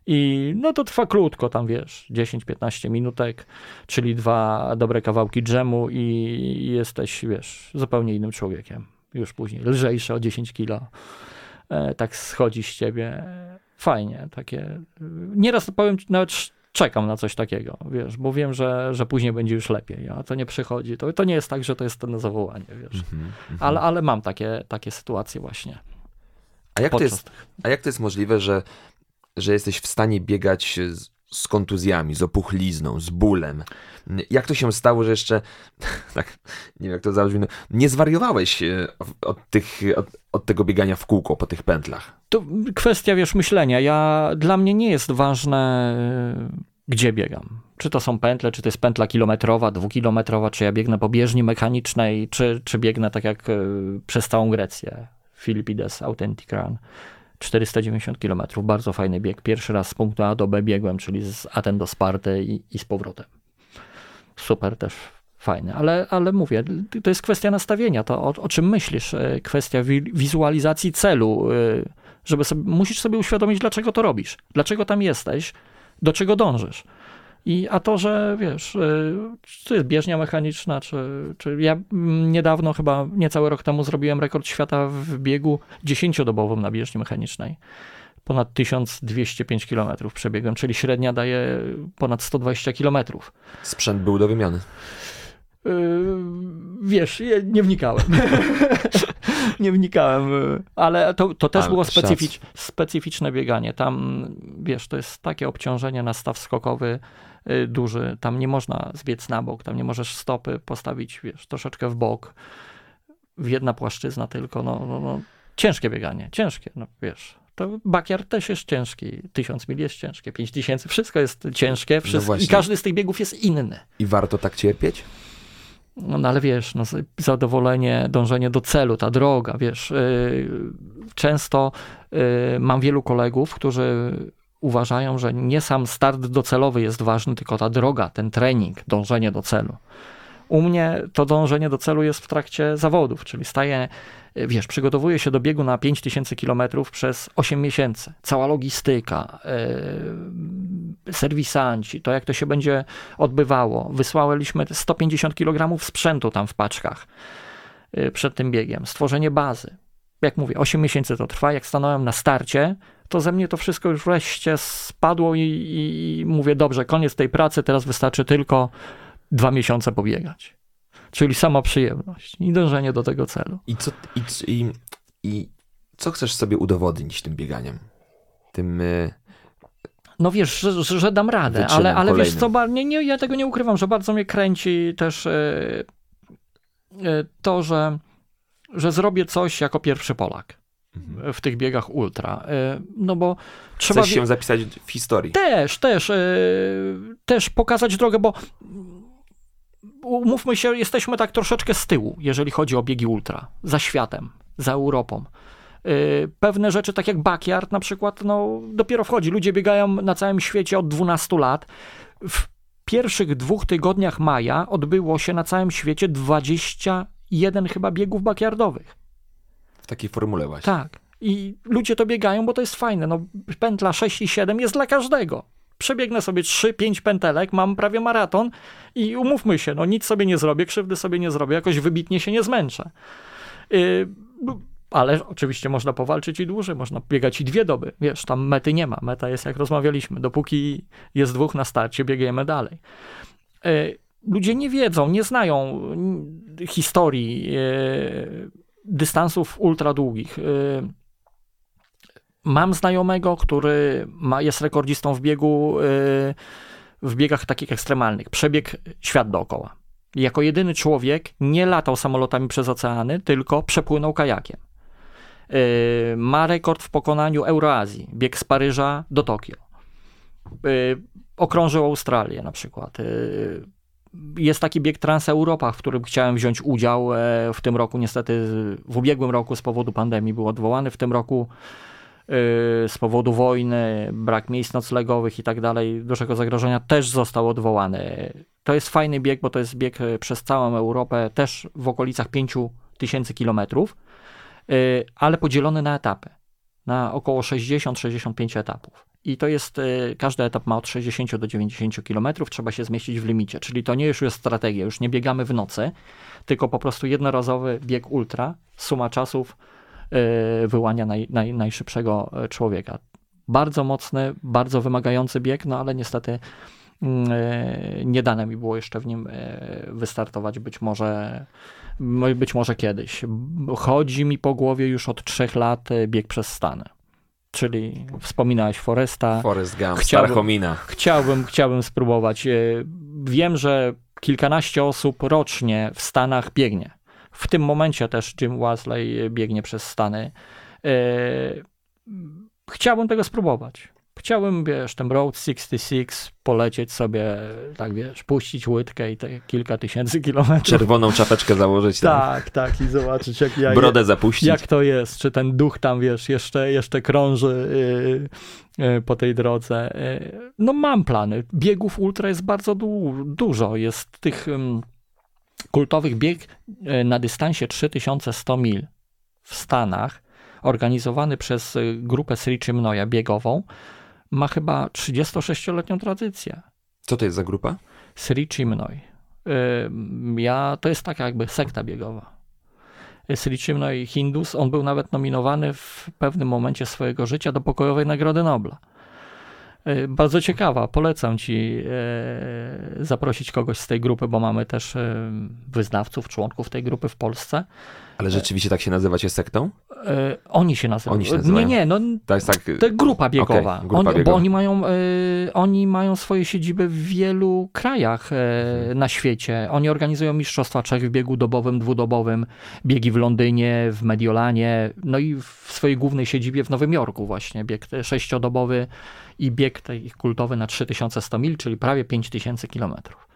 S2: i no to trwa krótko, tam wiesz, 10-15 minutek, czyli dwa dobre kawałki dżemu i jesteś, wiesz, zupełnie innym człowiekiem. Już później, lżejszy o 10 kilo. E, tak schodzi z ciebie. Fajnie, takie. Nieraz powiem, nawet czekam na coś takiego, wiesz, bo wiem, że, że później będzie już lepiej, a to nie przychodzi. To, to nie jest tak, że to jest to na zawołanie, wiesz.
S1: Mhm, mhm.
S2: Ale, ale mam takie, takie sytuacje właśnie.
S1: A jak to jest, a jak to jest możliwe, że, że jesteś w stanie biegać z, z kontuzjami, z opuchlizną, z bólem. Jak to się stało, że jeszcze, tak, nie wiem jak to zabrzmi, no, nie zwariowałeś e, od, tych, od, od, tego biegania w kółko po tych pętlach?
S2: To kwestia, wiesz, myślenia. Ja, dla mnie nie jest ważne, e, gdzie biegam. Czy to są pętle, czy to jest pętla kilometrowa, dwukilometrowa, czy ja biegnę po bieżni mechanicznej, czy, czy biegnę tak jak e, przez całą Grecję. Filipides Authentic Run. 490 km, bardzo fajny bieg. Pierwszy raz z punktu A do B biegłem, czyli z Aten do Sparty i, i z powrotem. Super też fajny, ale, ale mówię, to jest kwestia nastawienia, to o, o czym myślisz, e, kwestia wi wizualizacji celu, e, żeby sobie, musisz sobie uświadomić, dlaczego to robisz, dlaczego tam jesteś, do czego dążysz. I, a to, że wiesz, y, czy to jest bieżnia mechaniczna, czy, czy ja niedawno, chyba niecały rok temu zrobiłem rekord świata w biegu 10-dobowym na bieżni mechanicznej. Ponad 1205 km przebiegłem, czyli średnia daje ponad 120 km.
S1: Sprzęt był do wymiany.
S2: Yy, wiesz, nie wnikałem. nie wnikałem, ale to, to też ale było specyficz, specyficzne bieganie. Tam, wiesz, to jest takie obciążenie na staw skokowy Y, duży, tam nie można zbiec na bok, tam nie możesz stopy postawić, wiesz, troszeczkę w bok, w jedna płaszczyzna tylko, no, no, no ciężkie bieganie, ciężkie, no wiesz. To bakiar też jest ciężki, tysiąc mil jest ciężkie, pięć tysięcy, wszystko jest ciężkie, wszystko, no i każdy z tych biegów jest inny.
S1: I warto tak cierpieć?
S2: No, no ale wiesz, no, zadowolenie, dążenie do celu, ta droga, wiesz. Yy, często yy, mam wielu kolegów, którzy uważają, że nie sam start docelowy jest ważny, tylko ta droga, ten trening, dążenie do celu. U mnie to dążenie do celu jest w trakcie zawodów, czyli staję, wiesz, przygotowuję się do biegu na 5000 km przez 8 miesięcy. Cała logistyka, yy, serwisanci, to jak to się będzie odbywało. Wysłaliśmy 150 kg sprzętu tam w paczkach yy, przed tym biegiem. Stworzenie bazy. Jak mówię, 8 miesięcy to trwa. Jak stanąłem na starcie, to ze mnie to wszystko już wreszcie spadło i, i, mówię, dobrze, koniec tej pracy, teraz wystarczy tylko dwa miesiące pobiegać. Czyli sama przyjemność i dążenie do tego celu.
S1: I co, i, i, i co chcesz sobie udowodnić tym bieganiem? Tym... Y,
S2: no wiesz, że, że dam radę, ale, ale wiesz co, nie, nie, ja tego nie ukrywam, że bardzo mnie kręci też yy, yy, to, że, że zrobię coś jako pierwszy Polak. Mhm. w tych biegach ultra. E, no bo
S1: trzeba. Chcesz się zapisać w historii.
S2: Też, też. E, też pokazać drogę, bo umówmy się, jesteśmy tak troszeczkę z tyłu, jeżeli chodzi o biegi ultra. Za światem, za Europą. E, pewne rzeczy, tak jak backyard na przykład, no dopiero wchodzi. Ludzie biegają na całym świecie od 12 lat. W pierwszych dwóch tygodniach maja odbyło się na całym świecie 21 chyba biegów backyardowych
S1: takiej formule właśnie.
S2: Tak. I ludzie to biegają, bo to jest fajne. No, pętla 6 i 7 jest dla każdego. Przebiegnę sobie 3-5 pętelek, mam prawie maraton i umówmy się, no nic sobie nie zrobię, krzywdy sobie nie zrobię, jakoś wybitnie się nie zmęczę. Yy, ale oczywiście można powalczyć i dłużej, można biegać i dwie doby. Wiesz, tam mety nie ma. Meta jest jak rozmawialiśmy. Dopóki jest dwóch na starcie, biegniemy dalej. Yy, ludzie nie wiedzą, nie znają historii. Dystansów ultra długich. Y, mam znajomego, który ma, jest rekordzistą w biegu, y, w biegach takich ekstremalnych. Przebieg świat dookoła. Jako jedyny człowiek nie latał samolotami przez oceany, tylko przepłynął kajakiem. Y, ma rekord w pokonaniu Euroazji. Bieg z Paryża do Tokio. Okrążył Australię na przykład jest taki bieg Transeuropa, w którym chciałem wziąć udział e, w tym roku. Niestety w ubiegłym roku z powodu pandemii był odwołany. W tym roku e, z powodu wojny, brak miejsc noclegowych i tak dalej, dużego zagrożenia też został odwołany. To jest fajny bieg, bo to jest bieg e, przez całą Europę, też w okolicach 5000 kilometrów, ale podzielony na etapy, na około 60-65 etapów. I to jest, y, każdy etap ma od 60 do 90 km, trzeba się zmieścić w limicie. Czyli to nie już jest strategia, już nie biegamy w nocy, tylko po prostu jednorazowy bieg ultra, suma czasów y, wyłania naj, naj, najszybszego y, człowieka. Bardzo mocny, bardzo wymagający bieg, no ale niestety mm, nie dane mi było jeszcze w nim wystartować, być może, być może kiedyś. Chodzi mi po głowie już od trzech lat bieg przez Stany czyli wspominałeś Foresta.
S1: Forest Gump,
S2: Chciałbym-
S1: Starchomina.
S2: Chciałbym, chciałbym spróbować. E, Wiem, że kilkanaście osób rocznie w Stanach biegnie. W tym momencie też Jim Wesley biegnie przez Stany. E, Chciałbym tego spróbować. Chciałbym, wiesz, ten Road 66 polecieć sobie, tak wiesz, puścić łydkę i te kilka tysięcy kilometrów.
S1: Czerwoną czapeczkę założyć, tam,
S2: Tak, tak, i zobaczyć, jak ja
S1: brodę zapuścić.
S2: jak to jest, czy ten duch tam, wiesz, jeszcze, jeszcze krąży yy, yy, po tej drodze. Yy, no mam plany. Biegów ultra jest bardzo du dużo. Jest tych kultowych bieg yy, na dystansie 3100 mil w Stanach, organizowany przez y, grupę Sri Chimnoya biegową, ma chyba 36-letnią tradycję.
S1: Co to jest za grupa?
S2: Sri Chimnoy. Ym, Ja, to jest taka jakby sekta biegowa. Sri Chimnoy Hindus, on był nawet nominowany w pewnym momencie swojego życia do pokojowej Nagrody Nobla. Bardzo ciekawa, polecam ci e, zaprosić kogoś z tej grupy, bo mamy też wyznawców, członków tej grupy w Polsce.
S1: Ale rzeczywiście tak się nazywacie sektą?
S2: E, Oni się nazywają.
S1: Oni się nazywają.
S2: Nie, nie, no
S1: To jest tak...
S2: to grupa biegowa.
S1: Okej, grupa
S2: oni,
S1: biegowa.
S2: Bo oni mają, y, oni mają swoje siedziby w wielu krajach e, na świecie. Oni organizują Mistrzostwa Czech w biegu dobowym, dwudobowym, biegi w Londynie, w Mediolanie, no i w swojej głównej siedzibie w Nowym Jorku właśnie, bieg sześciodobowy i bieg tej kultowy na 3100 mil, czyli prawie 5000 kilometrów.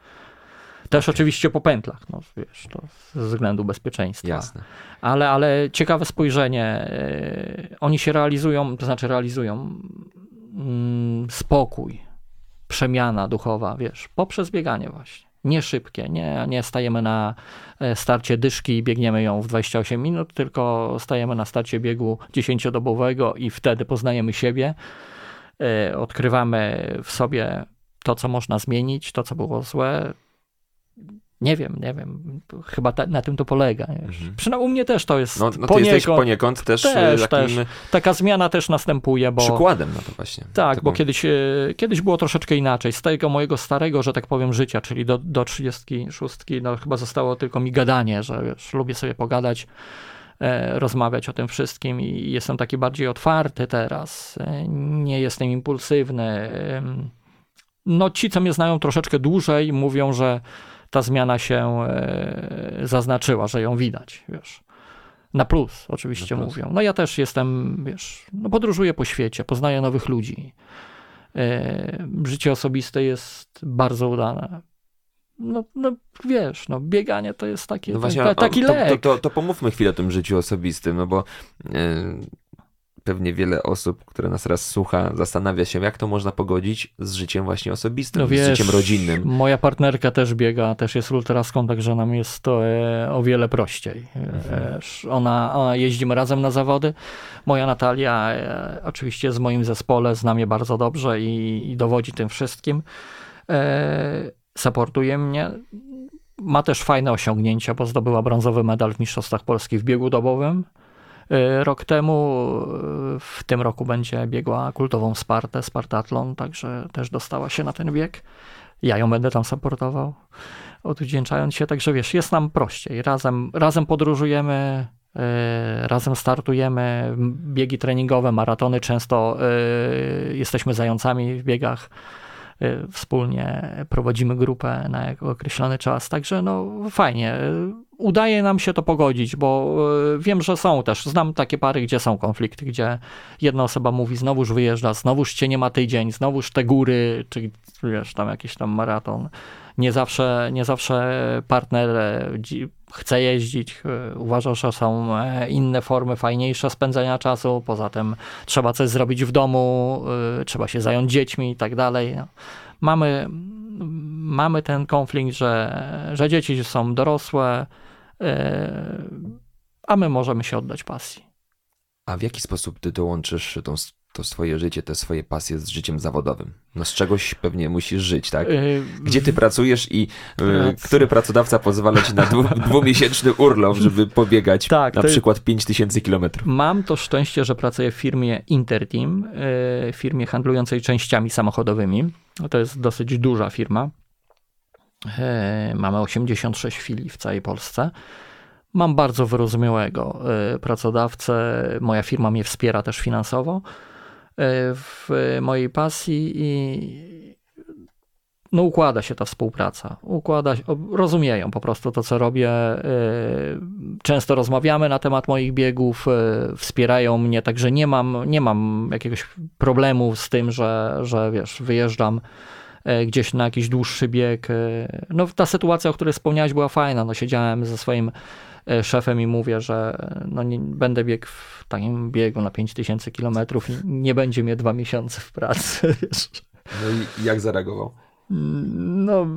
S2: Też oczywiście po pętlach, no wiesz, to ze względu bezpieczeństwa.
S1: Jasne.
S2: Ale, ale ciekawe spojrzenie. e, Oni się realizują, to znaczy realizują mm, spokój, przemiana duchowa, wiesz, poprzez bieganie właśnie. Nie szybkie, nie, nie stajemy na e, starcie dyszki i biegniemy ją w 28 minut, tylko stajemy na starcie biegu 10-dobowego i wtedy poznajemy siebie, e, odkrywamy w sobie to, co można zmienić, to, co było złe. Nie wiem, nie wiem. Chyba ta, na tym to polega.
S1: Mhm.
S2: Przynajmniej u mnie też to jest
S1: No, no ty jesteś
S2: poniekąd-
S1: poniekąd też,
S2: Też,
S1: e, takim
S2: też. taka zmiana też następuje, bo
S1: przykładem na to właśnie.
S2: tak, bo kiedyś, e, kiedyś było troszeczkę inaczej. Z tego mojego starego, że tak powiem, życia, czyli do, do 36, no chyba zostało tylko mi gadanie, że wiesz, lubię sobie pogadać, e, rozmawiać o tym wszystkim i jestem taki bardziej otwarty teraz. Nie jestem impulsywny. No ci, co mnie znają troszeczkę dłużej, mówią, że ta zmiana się e, zaznaczyła, że ją widać, wiesz. Na plus, oczywiście
S1: Na plus.
S2: mówią. No ja też jestem, wiesz, no podróżuję po świecie, poznaję nowych ludzi. E, życie osobiste jest bardzo udane. No, no wiesz, no bieganie to jest takie,
S1: No właśnie,
S2: ta, taki
S1: to,
S2: lek.
S1: to, to, to pomówmy chwilę o tym życiu osobistym, no bo e, pewnie wiele osób, które nas raz słucha, zastanawia się, jak to można pogodzić z życiem właśnie osobistym,
S2: No
S1: z
S2: wiesz,
S1: życiem rodzinnym.
S2: Moja partnerka też biega, też jest ultraską, także nam jest to e, o wiele prościej.
S1: Mhm.
S2: Wiesz, ona, ona jeździmy razem na zawody. Moja Natalia e, oczywiście w moim zespole, zna mnie bardzo dobrze i, i dowodzi tym wszystkim. E, supportuje mnie. Ma też fajne osiągnięcia, bo zdobyła brązowy medal w Mistrzostwach Polski w biegu dobowym. E, Rok temu, e, w tym roku będzie biegła kultową Spartę, Spartatlon, także też dostała się na ten bieg. Ja ją będę tam supportował, odwdzięczając się. Także wiesz, jest nam prościej. Razem, razem podróżujemy, e, razem startujemy. Biegi treningowe, maratony, często jesteśmy zającami w biegach. Wspólnie prowadzimy grupę na określony czas, także no fajnie. Udaje nam się to pogodzić, bo e, wiem, że są też, znam takie pary, gdzie są konflikty, gdzie jedna osoba mówi, znowuż wyjeżdża, znowuż cię nie ma tydzień, znowuż te góry, czy wiesz, tam jakiś tam maraton. Nie zawsze, nie zawsze partner chce jeździć, e, uważa, że są e, inne formy fajniejsze spędzania czasu, poza tym trzeba coś zrobić w domu, trzeba się zająć dziećmi i tak dalej. Mamy, mamy ten konflikt, że, że dzieci są dorosłe, a my możemy się oddać pasji.
S1: A w jaki sposób ty dołączysz tą, to swoje życie, te swoje pasje z życiem zawodowym? No z czegoś pewnie musisz żyć, tak?
S2: E,
S1: Gdzie ty pracujesz i
S2: Praca.
S1: który pracodawca pozwala ci na dwu, dwumiesięczny urlop, żeby pobiegać
S2: Tak,
S1: na
S2: to jest-
S1: przykład 5000 kilometrów?
S2: Mam to szczęście, że pracuję w firmie Interteam, e, firmie handlującej częściami samochodowymi. To jest dosyć duża firma. E, Mamy 86 filii w całej Polsce. Mam bardzo wyrozumiałego e, pracodawcę. Moja firma mnie wspiera też finansowo. w mojej pasji i no układa się ta współpraca. Układa się, rozumieją po prostu to, co robię. E, często rozmawiamy na temat moich biegów, e, wspierają mnie, także nie mam, nie mam jakiegoś problemu z tym, że, że wiesz, wyjeżdżam e, gdzieś na jakiś dłuższy bieg. No ta sytuacja, o której wspomniałeś, była fajna. No, siedziałem ze swoim szefem i mówię, że no nie, będę biegł w takim biegu na 5000 kilometrów i nie będzie mnie dwa miesiące w pracy.
S1: No i jak zareagował?
S2: No,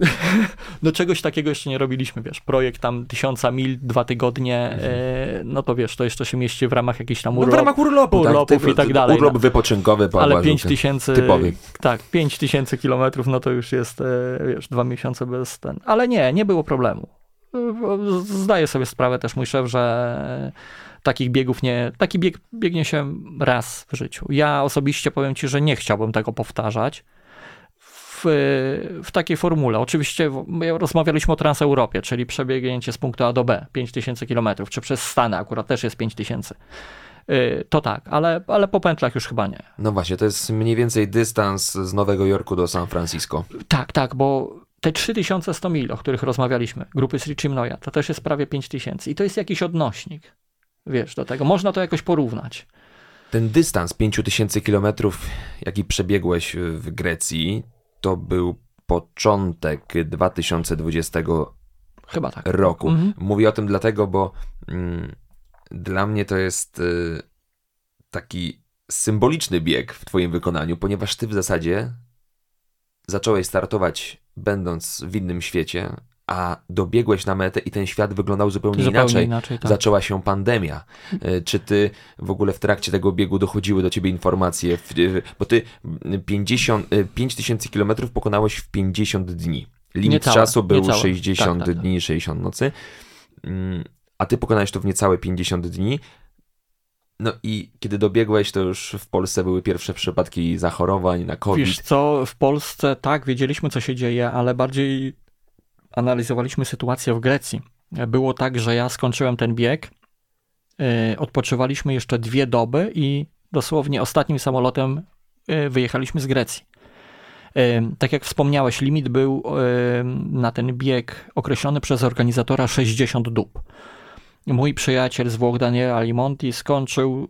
S2: no czegoś takiego jeszcze nie robiliśmy, wiesz, projekt tam tysiąca mil, dwa tygodnie, mhm. e, no to wiesz, to jeszcze się mieści w ramach jakichś tam urlop,
S1: no w ramach urlopu, tak,
S2: urlopów tak, i tak dalej.
S1: Urlop no. wypoczynkowy,
S2: Ale pięć tysięcy, typowy. tak, pięć tysięcy kilometrów, no to już jest, e, wiesz, dwa miesiące bez ten, ale nie, nie było problemu. Zdaję sobie sprawę też mój szef, że takich biegów nie, taki bieg biegnie się raz w życiu. Ja osobiście powiem ci, że nie chciałbym tego powtarzać, w, takiej formule. Oczywiście rozmawialiśmy o Transeuropie, czyli przebiegnięcie z punktu A do B, 5000 km, czy przez Stany akurat też jest 5000 y, to tak, ale, ale po pętlach już chyba nie.
S1: No właśnie, to jest mniej więcej dystans z Nowego Jorku do San Francisco.
S2: Tak, tak, bo te 3100 mil, o których rozmawialiśmy, grupy z Richimnoya, to też jest prawie 5000 i to jest jakiś odnośnik, wiesz, do tego. Można to jakoś porównać.
S1: Ten dystans 5000 kilometrów, jaki przebiegłeś w Grecji, to był początek 2020
S2: Chyba tak.
S1: roku. Mhm. Mówię o tym dlatego, bo mm, dla mnie to jest y, taki symboliczny bieg w Twoim wykonaniu, ponieważ Ty w zasadzie zacząłeś startować będąc w innym świecie, a dobiegłeś na metę i ten świat wyglądał zupełnie, zupełnie inaczej. inaczej tak. Zaczęła się pandemia. E, czy ty w ogóle w trakcie tego biegu dochodziły do ciebie informacje? Bo ty 50, 5000 kilometrów pokonałeś w 50 dni. Limit niecałe, czasu był niecałe. 60 tak, tak, tak, dni, 60 nocy. Mm, a ty pokonałeś to w niecałe 50 dni. No i kiedy dobiegłeś, to już w Polsce były pierwsze przypadki zachorowań na COVID.
S2: Wiesz co, w Polsce tak, wiedzieliśmy co się dzieje, ale bardziej analizowaliśmy sytuację w Grecji. Było tak, że ja skończyłem ten bieg, y, odpoczywaliśmy jeszcze dwie doby i dosłownie ostatnim samolotem y, wyjechaliśmy z Grecji. Y, tak jak wspomniałeś, limit był na ten bieg określony przez organizatora 60 dób. Mój przyjaciel z Włoch, Daniel Alimonti, skończył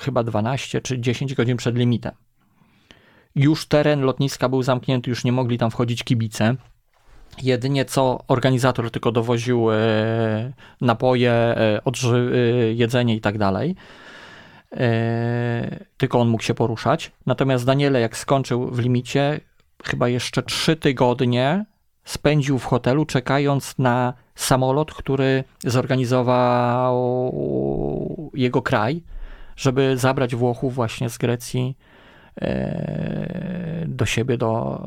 S2: chyba 12 czy 10 godzin przed limitem. Już teren lotniska był zamknięty, już nie mogli tam wchodzić kibice. Jedynie co organizator tylko dowoził e, napoje, e, odży, e, jedzenie i tak dalej. Tylko on mógł się poruszać. Natomiast Daniele, jak skończył w limicie, chyba jeszcze trzy tygodnie spędził w hotelu, czekając na samolot, który zorganizował jego kraj, żeby zabrać Włochów właśnie z Grecji do siebie, do,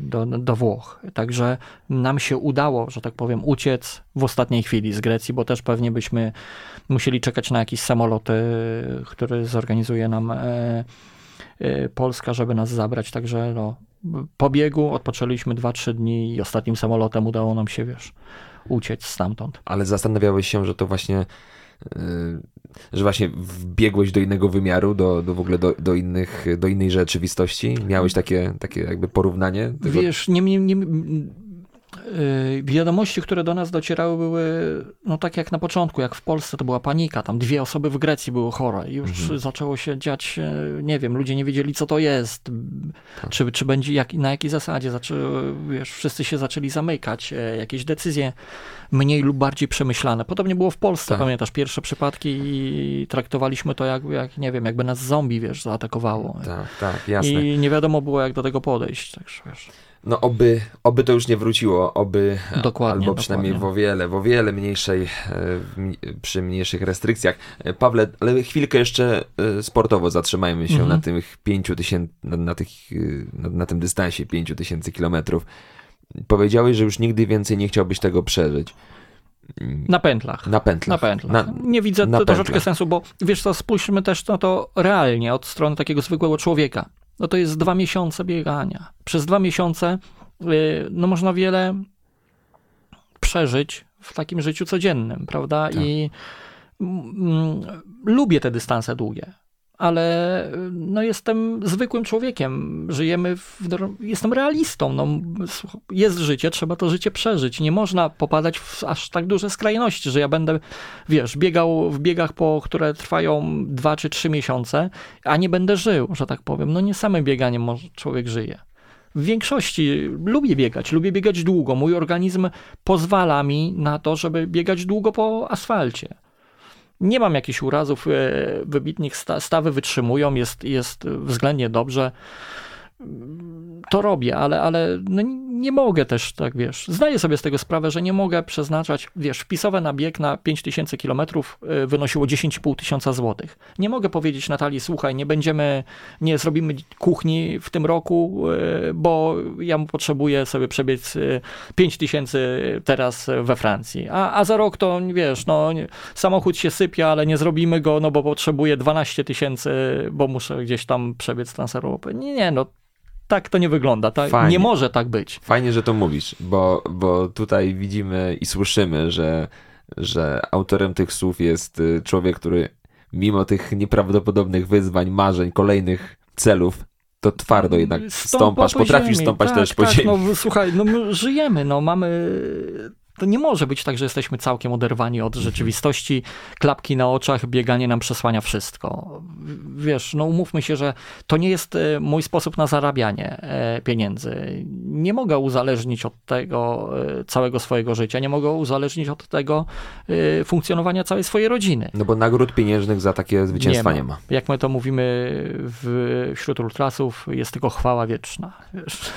S2: do, do Włoch. Także nam się udało, że tak powiem, uciec w ostatniej chwili z Grecji, bo też pewnie byśmy musieli czekać na jakiś samolot, e, który zorganizuje nam e, e, Polska, żeby nas zabrać. Także no, po biegu odpoczęliśmy 2-3 dni i ostatnim samolotem udało nam się, wiesz, uciec stamtąd.
S1: Ale zastanawiałeś się, że to właśnie że właśnie wbiegłeś do innego wymiaru, do, do w ogóle do, do, innych, do innej rzeczywistości? Miałeś takie, takie jakby porównanie?
S2: Wiesz, nie, nie, nie, Y, wiadomości, które do nas docierały, były no tak jak na początku, jak w Polsce to była panika. Tam dwie osoby w Grecji były chore i już mhm. zaczęło się dziać, e, nie wiem, ludzie nie wiedzieli, co to jest, tak. czy, czy będzie, jak, na jakiej zasadzie. Zaczęły, wiesz, wszyscy się zaczęli zamykać, e, jakieś decyzje mniej lub bardziej przemyślane. Podobnie było w Polsce, tak. pamiętasz, pierwsze przypadki i traktowaliśmy to jak, jak, nie wiem, jakby nas zombie, wiesz, zaatakowało.
S1: Tak, tak, jasne.
S2: I nie wiadomo było, jak do tego podejść, także wiesz.
S1: No oby, oby to już nie wróciło, oby dokładnie, albo przynajmniej dokładnie. w o wiele, w o wiele mniejszej, e, przy mniejszych restrykcjach. E, Pawle, ale chwilkę jeszcze e, sportowo zatrzymajmy się mhm. na tych pięciu tysięcy, na, na, tych, na, na tym dystansie pięciu tysięcy kilometrów. Powiedziałeś, że już nigdy więcej nie chciałbyś tego przeżyć.
S2: Na pętlach.
S1: Na pętlach.
S2: Na pętlach. Na, nie widzę na troszeczkę sensu, bo wiesz co, spójrzmy też na to realnie, od strony takiego zwykłego człowieka no to jest dwa miesiące biegania. Przez dwa miesiące y, no można wiele przeżyć w takim życiu codziennym, prawda? Tak. I mm, lubię te dystanse długie. Ale no, jestem zwykłym człowiekiem. Żyjemy, w, jestem realistą. No, jest życie, trzeba to życie przeżyć. Nie można popadać w aż tak duże skrajności, że ja będę, wiesz, biegał w biegach, po, które trwają dwa czy trzy miesiące, a nie będę żył, że tak powiem. No nie samym bieganiem człowiek żyje. W większości lubię biegać, lubię biegać długo. Mój organizm pozwala mi na to, żeby biegać długo po asfalcie. Nie mam jakichś urazów e, wybitnych, stawy wytrzymują, jest, jest względnie dobrze. To robię, ale, ale no nie mogę też, tak wiesz, zdaję sobie z tego sprawę, że nie mogę przeznaczać, wiesz, wpisowe na bieg na 5000 kilometrów y, wynosiło 10,5 tysiąca złotych. Nie mogę powiedzieć Natalii, słuchaj, nie będziemy, nie zrobimy kuchni w tym roku, y, bo ja potrzebuję sobie przebiec 5 y, tysięcy teraz we Francji, a, a za rok to, wiesz, no samochód się sypie, ale nie zrobimy go, no bo potrzebuję 12 tysięcy, bo muszę gdzieś tam przebiec Transeuropę. Nie, nie, no tak to nie wygląda. Tak? Nie może tak być.
S1: Fajnie, że to mówisz, bo, bo tutaj widzimy i słyszymy, że, że autorem tych słów jest y, człowiek, który mimo tych nieprawdopodobnych wyzwań, marzeń, kolejnych celów, to twardo jednak stąpasz, potrafisz stąpać tak, też po tak, ziemi.
S2: No, słuchaj, no my żyjemy, no mamy to nie może być tak, że jesteśmy całkiem oderwani od mhm. rzeczywistości, klapki na oczach, bieganie nam przesłania wszystko. Wiesz, no umówmy się, że to nie jest e, mój sposób na zarabianie e, pieniędzy. Nie mogę uzależnić od tego e, całego swojego życia, nie mogę uzależnić od tego funkcjonowania całej swojej rodziny.
S1: No bo nagród pieniężnych za takie zwycięstwa nie ma. Nie ma.
S2: Jak my to mówimy w, wśród ultrasów, jest tylko chwała wieczna. Wiesz?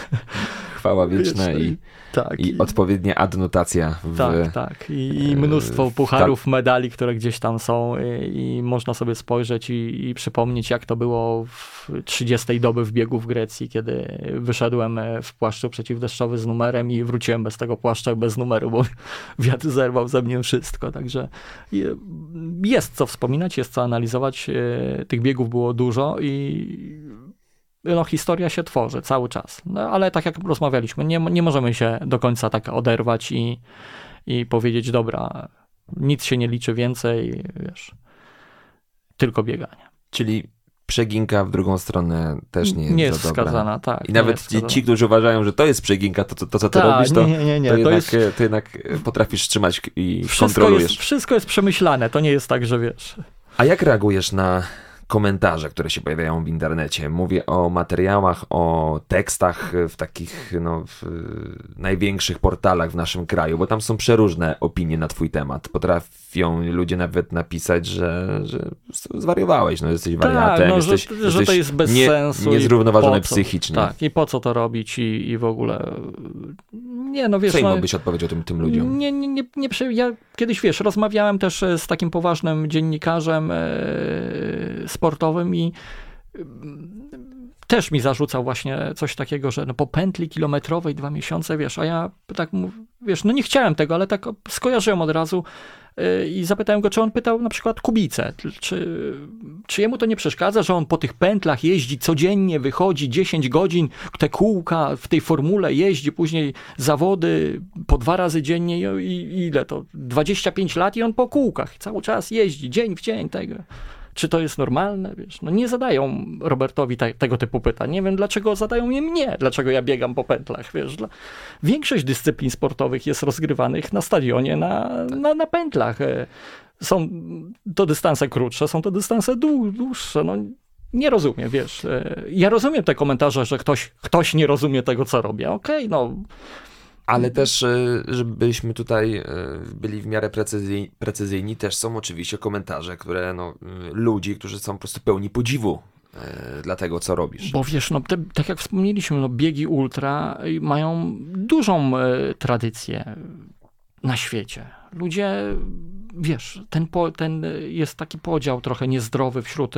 S1: Chwała wieczna i, tak, i, i odpowiednia adnotacja w,
S2: tak, tak. I, i mnóstwo pucharów, medali, które gdzieś tam są i, można sobie spojrzeć i, przypomnieć, jak to było w 30 doby w biegu w Grecji, kiedy wyszedłem w płaszczu przeciwdeszczowy z numerem i wróciłem bez tego płaszcza bez numeru, bo wiatr zerwał ze mnie wszystko. Także jest co wspominać, jest co analizować. E, tych biegów było dużo i no, historia się tworzy cały czas. No, ale tak jak rozmawialiśmy, nie, nie możemy się do końca tak oderwać i, i powiedzieć, dobra, nic się nie liczy więcej, wiesz, tylko bieganie.
S1: Czyli przeginka w drugą stronę też nie jest,
S2: nie jest
S1: wskazana,
S2: tak.
S1: I nawet ci, ci, którzy uważają, że to jest przeginka, to, to, to co ty Ta, robisz, to, nie, nie, to, jednak, jest... ty jednak potrafisz trzymać i
S2: wszystko
S1: kontrolujesz.
S2: Jest, wszystko jest przemyślane, to nie jest tak, że wiesz.
S1: A jak reagujesz na komentarze, które się pojawiają w internecie. Mówię o materiałach, o tekstach w takich no, w największych portalach w naszym kraju, bo tam są przeróżne opinie na twój temat. Potrafią ludzie nawet napisać, że, że zwariowałeś, no, jesteś wariatem, tak, no, jesteś,
S2: że, że to jest bez nie, sensu.
S1: Niezrównoważony psychicznie.
S2: Tak, i po co to robić i, i w ogóle... Nie, no wiesz...
S1: Co im
S2: no,
S1: byś odpowiedział tym, tym ludziom?
S2: Nie, nie, nie, nie, ja kiedyś, wiesz, rozmawiałem też z takim poważnym dziennikarzem e, sportowym i mm, też mi zarzucał właśnie coś takiego, że no po pętli kilometrowej dwa miesiące, wiesz, a ja tak, wiesz, no nie chciałem tego, ale tak skojarzyłem od razu y, i zapytałem go, czy on pytał na przykład Kubicę, czy, czy jemu to nie przeszkadza, że on po tych pętlach jeździ codziennie, wychodzi 10 godzin, te kółka w tej formule jeździ, później zawody po dwa razy dziennie i ile to, 25 lat i on po kółkach cały czas jeździ, dzień w dzień tego. Czy to jest normalne? Wiesz, no nie zadają Robertowi te, tego typu pytań. Nie wiem, dlaczego zadają je mnie, dlaczego ja biegam po pętlach. Wiesz, dla... Większość dyscyplin sportowych jest rozgrywanych na stadionie, na, na, na pętlach. E, są to dystanse krótsze, są to dystanse dłuższe. No, nie rozumiem, wiesz. E, ja rozumiem te komentarze, że ktoś, ktoś nie rozumie tego, co robię. Okej, okay, no
S1: ale też, e, żebyśmy tutaj e, byli w miarę precyzyjni, precyzyjni, też są oczywiście komentarze, które no, ludzi, którzy są po prostu pełni podziwu e, dla tego, co robisz.
S2: Bo wiesz, no, te, tak jak wspomnieliśmy, no, biegi ultra mają dużą tradycję na świecie. Ludzie, wiesz, ten, po, ten jest taki podział trochę niezdrowy wśród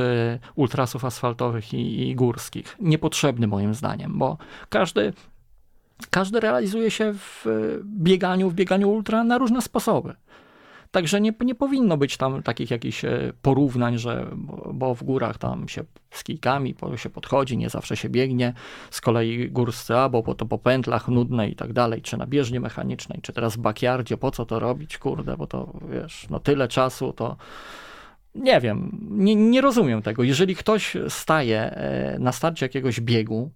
S2: ultrasów asfaltowych i, i górskich. Niepotrzebny moim zdaniem, bo każdy każdy realizuje się w bieganiu, w bieganiu ultra na różne sposoby. Także nie, nie powinno być tam takich jakichś e, porównań, że bo, bo w górach tam się z kijkami się podchodzi, nie zawsze się biegnie. Z kolei górscy albo po, to po pętlach nudne i tak dalej, czy na bieżni mechanicznej, czy teraz w backyardzie, po co to robić, kurde, bo to wiesz, no tyle czasu to nie wiem, nie, nie rozumiem tego. Jeżeli ktoś staje e, na starcie jakiegoś biegu,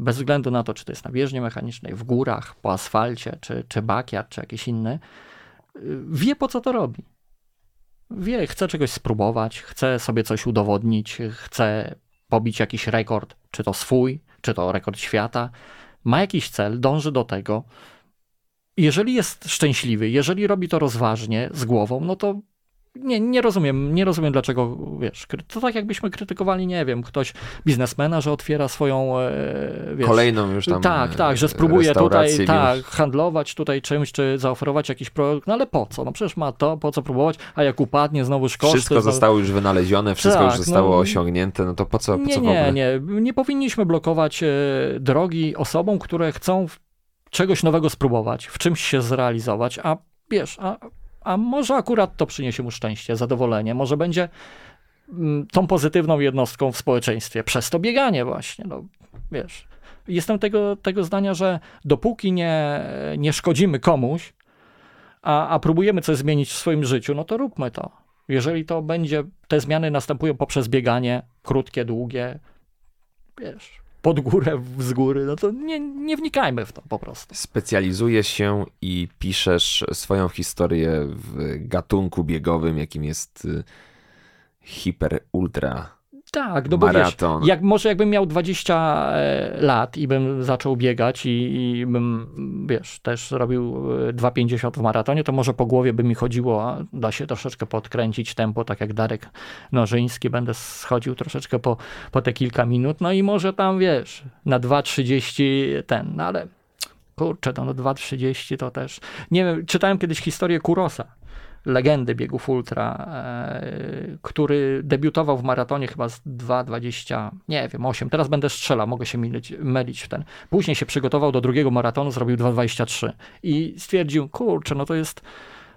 S2: bez względu na to, czy to jest na bieżni mechanicznej, w górach, po asfalcie, czy, czy bakiat, czy jakiś inny, wie po co to robi. Wie, chce czegoś spróbować, chce sobie coś udowodnić, chce pobić jakiś rekord, czy to swój, czy to rekord świata. Ma jakiś cel, dąży do tego. Jeżeli jest szczęśliwy, jeżeli robi to rozważnie, z głową, no to nie, nie rozumiem, nie rozumiem dlaczego, wiesz, to tak jakbyśmy krytykowali, nie wiem, ktoś biznesmena, że otwiera swoją, e, wiesz,
S1: Kolejną już tam
S2: Tak, tak, że spróbuje tutaj tak, handlować tutaj czymś, czy zaoferować jakiś produkt, no ale po co? No przecież ma to, po co próbować, a jak upadnie, znowuż koszty.
S1: Wszystko zostało już wynalezione, wszystko tak, już zostało no, osiągnięte, no to po co, po
S2: nie,
S1: co
S2: nie, nie, nie powinniśmy blokować e, drogi osobom, które chcą czegoś nowego spróbować, w czymś się zrealizować, a wiesz, a a może akurat to przyniesie mu szczęście, zadowolenie, może będzie mm, tą pozytywną jednostką w społeczeństwie przez to bieganie właśnie, no wiesz. Jestem tego, tego zdania, że dopóki nie, nie szkodzimy komuś, a, a próbujemy coś zmienić w swoim życiu, no to róbmy to. Jeżeli to będzie, te zmiany następują poprzez bieganie, krótkie, długie, wiesz, pod górę, z góry, no to nie, nie wnikajmy w to po prostu.
S1: Specjalizujesz się i piszesz swoją historię w gatunku biegowym, jakim jest y, hiper ultra
S2: tak, no bo
S1: Maraton.
S2: wiesz, jak, może jakbym miał 20 e, lat i bym zaczął biegać i, i bym, wiesz, też robił 2,50 e, w maratonie, to może po głowie by mi chodziło, a da się troszeczkę podkręcić tempo, tak jak Darek Nożyński, będę schodził troszeczkę po, po te kilka minut, no i może tam, wiesz, na 2,30 ten, no ale kurczę, to no 2,30 to też, nie wiem, czytałem kiedyś historię Kurosa, legendy biegów ultra, e, który debiutował w maratonie chyba z 2,20, nie wiem, 8. Teraz będę strzelał, mogę się mylić, mylić w ten. Później się przygotował do drugiego maratonu, zrobił 2,23 i stwierdził, kurczę, no to jest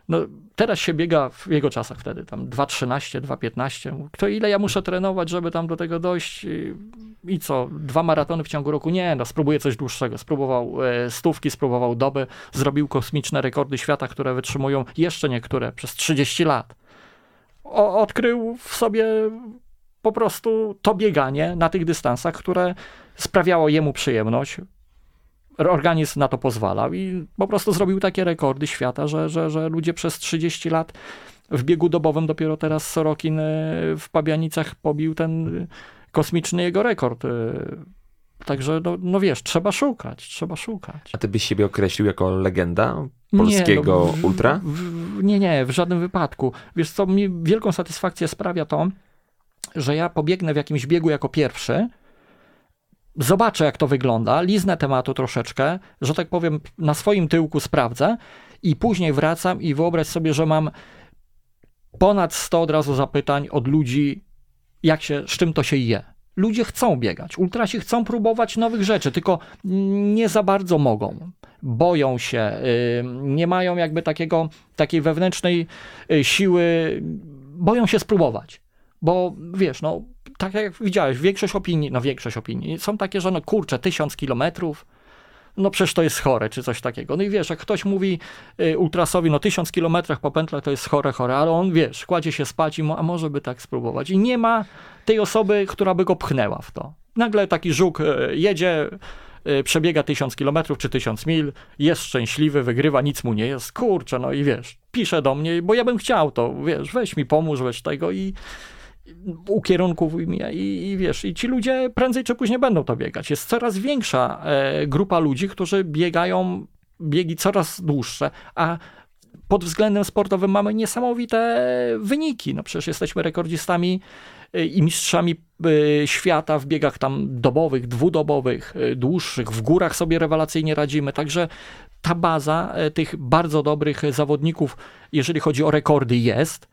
S2: no, teraz się biega w jego czasach wtedy, tam 2.13, 2.15. Kto ile ja muszę trenować, żeby tam do tego dojść? I co? Dwa maratony w ciągu roku? Nie, no spróbuję coś dłuższego. Spróbował e, stówki, spróbował doby, zrobił kosmiczne rekordy świata, które wytrzymują jeszcze niektóre przez 30 lat. O, odkrył w sobie po prostu to bieganie na tych dystansach, które sprawiało jemu przyjemność, organizm na to pozwalał i po prostu zrobił takie rekordy świata, że, że, że ludzie przez 30 lat w biegu dobowym dopiero teraz Sorokin e, w Pabianicach pobił ten kosmiczny jego rekord. E, także, no, no wiesz, trzeba szukać, trzeba szukać.
S1: A ty byś siebie określił jako legenda polskiego nie, no, w, ultra?
S2: W, nie, nie, w żadnym wypadku. Wiesz co, mi wielką satysfakcję sprawia to, że ja pobiegnę w jakimś biegu jako pierwszy, zobaczę, jak to wygląda, liznę tematu troszeczkę, że tak powiem, na swoim tyłku sprawdzę i później wracam i wyobraź sobie, że mam ponad 100 od razu zapytań od ludzi, jak się, z czym to się je. Ludzie chcą biegać, ultrasi chcą próbować nowych rzeczy, tylko nie za bardzo mogą. Boją się, nie mają jakby takiego, takiej wewnętrznej y, siły, boją się spróbować. Bo wiesz, no, tak jak widziałeś, większość opinii, no większość opinii są takie, że no kurczę, tysiąc kilometrów, no przecież to jest chore, czy coś takiego. No i wiesz, jak ktoś mówi y, ultrasowi, no tysiąc kilometrach po pętlach to jest chore, chore, ale on, wiesz, kładzie się spać i mo, a może by tak spróbować. I nie ma tej osoby, która by go pchnęła w to. Nagle taki żuk y, jedzie, y, przebiega tysiąc kilometrów czy tysiąc mil, jest szczęśliwy, wygrywa, nic mu nie jest, kurczę, no i wiesz, pisze do mnie, bo ja bym chciał to, wiesz, weź mi pomóż, weź tego i ukierunkowuj mnie i, i wiesz, i ci ludzie prędzej czy później będą to biegać. Jest coraz większa e, grupa ludzi, którzy biegają biegi coraz dłuższe, a pod względem sportowym mamy niesamowite wyniki. No przecież jesteśmy rekordzistami e, i mistrzami e, świata w biegach tam dobowych, dwudobowych, e, dłuższych. W górach sobie rewelacyjnie radzimy. Także ta baza tych bardzo dobrych zawodników, jeżeli chodzi o rekordy, jest.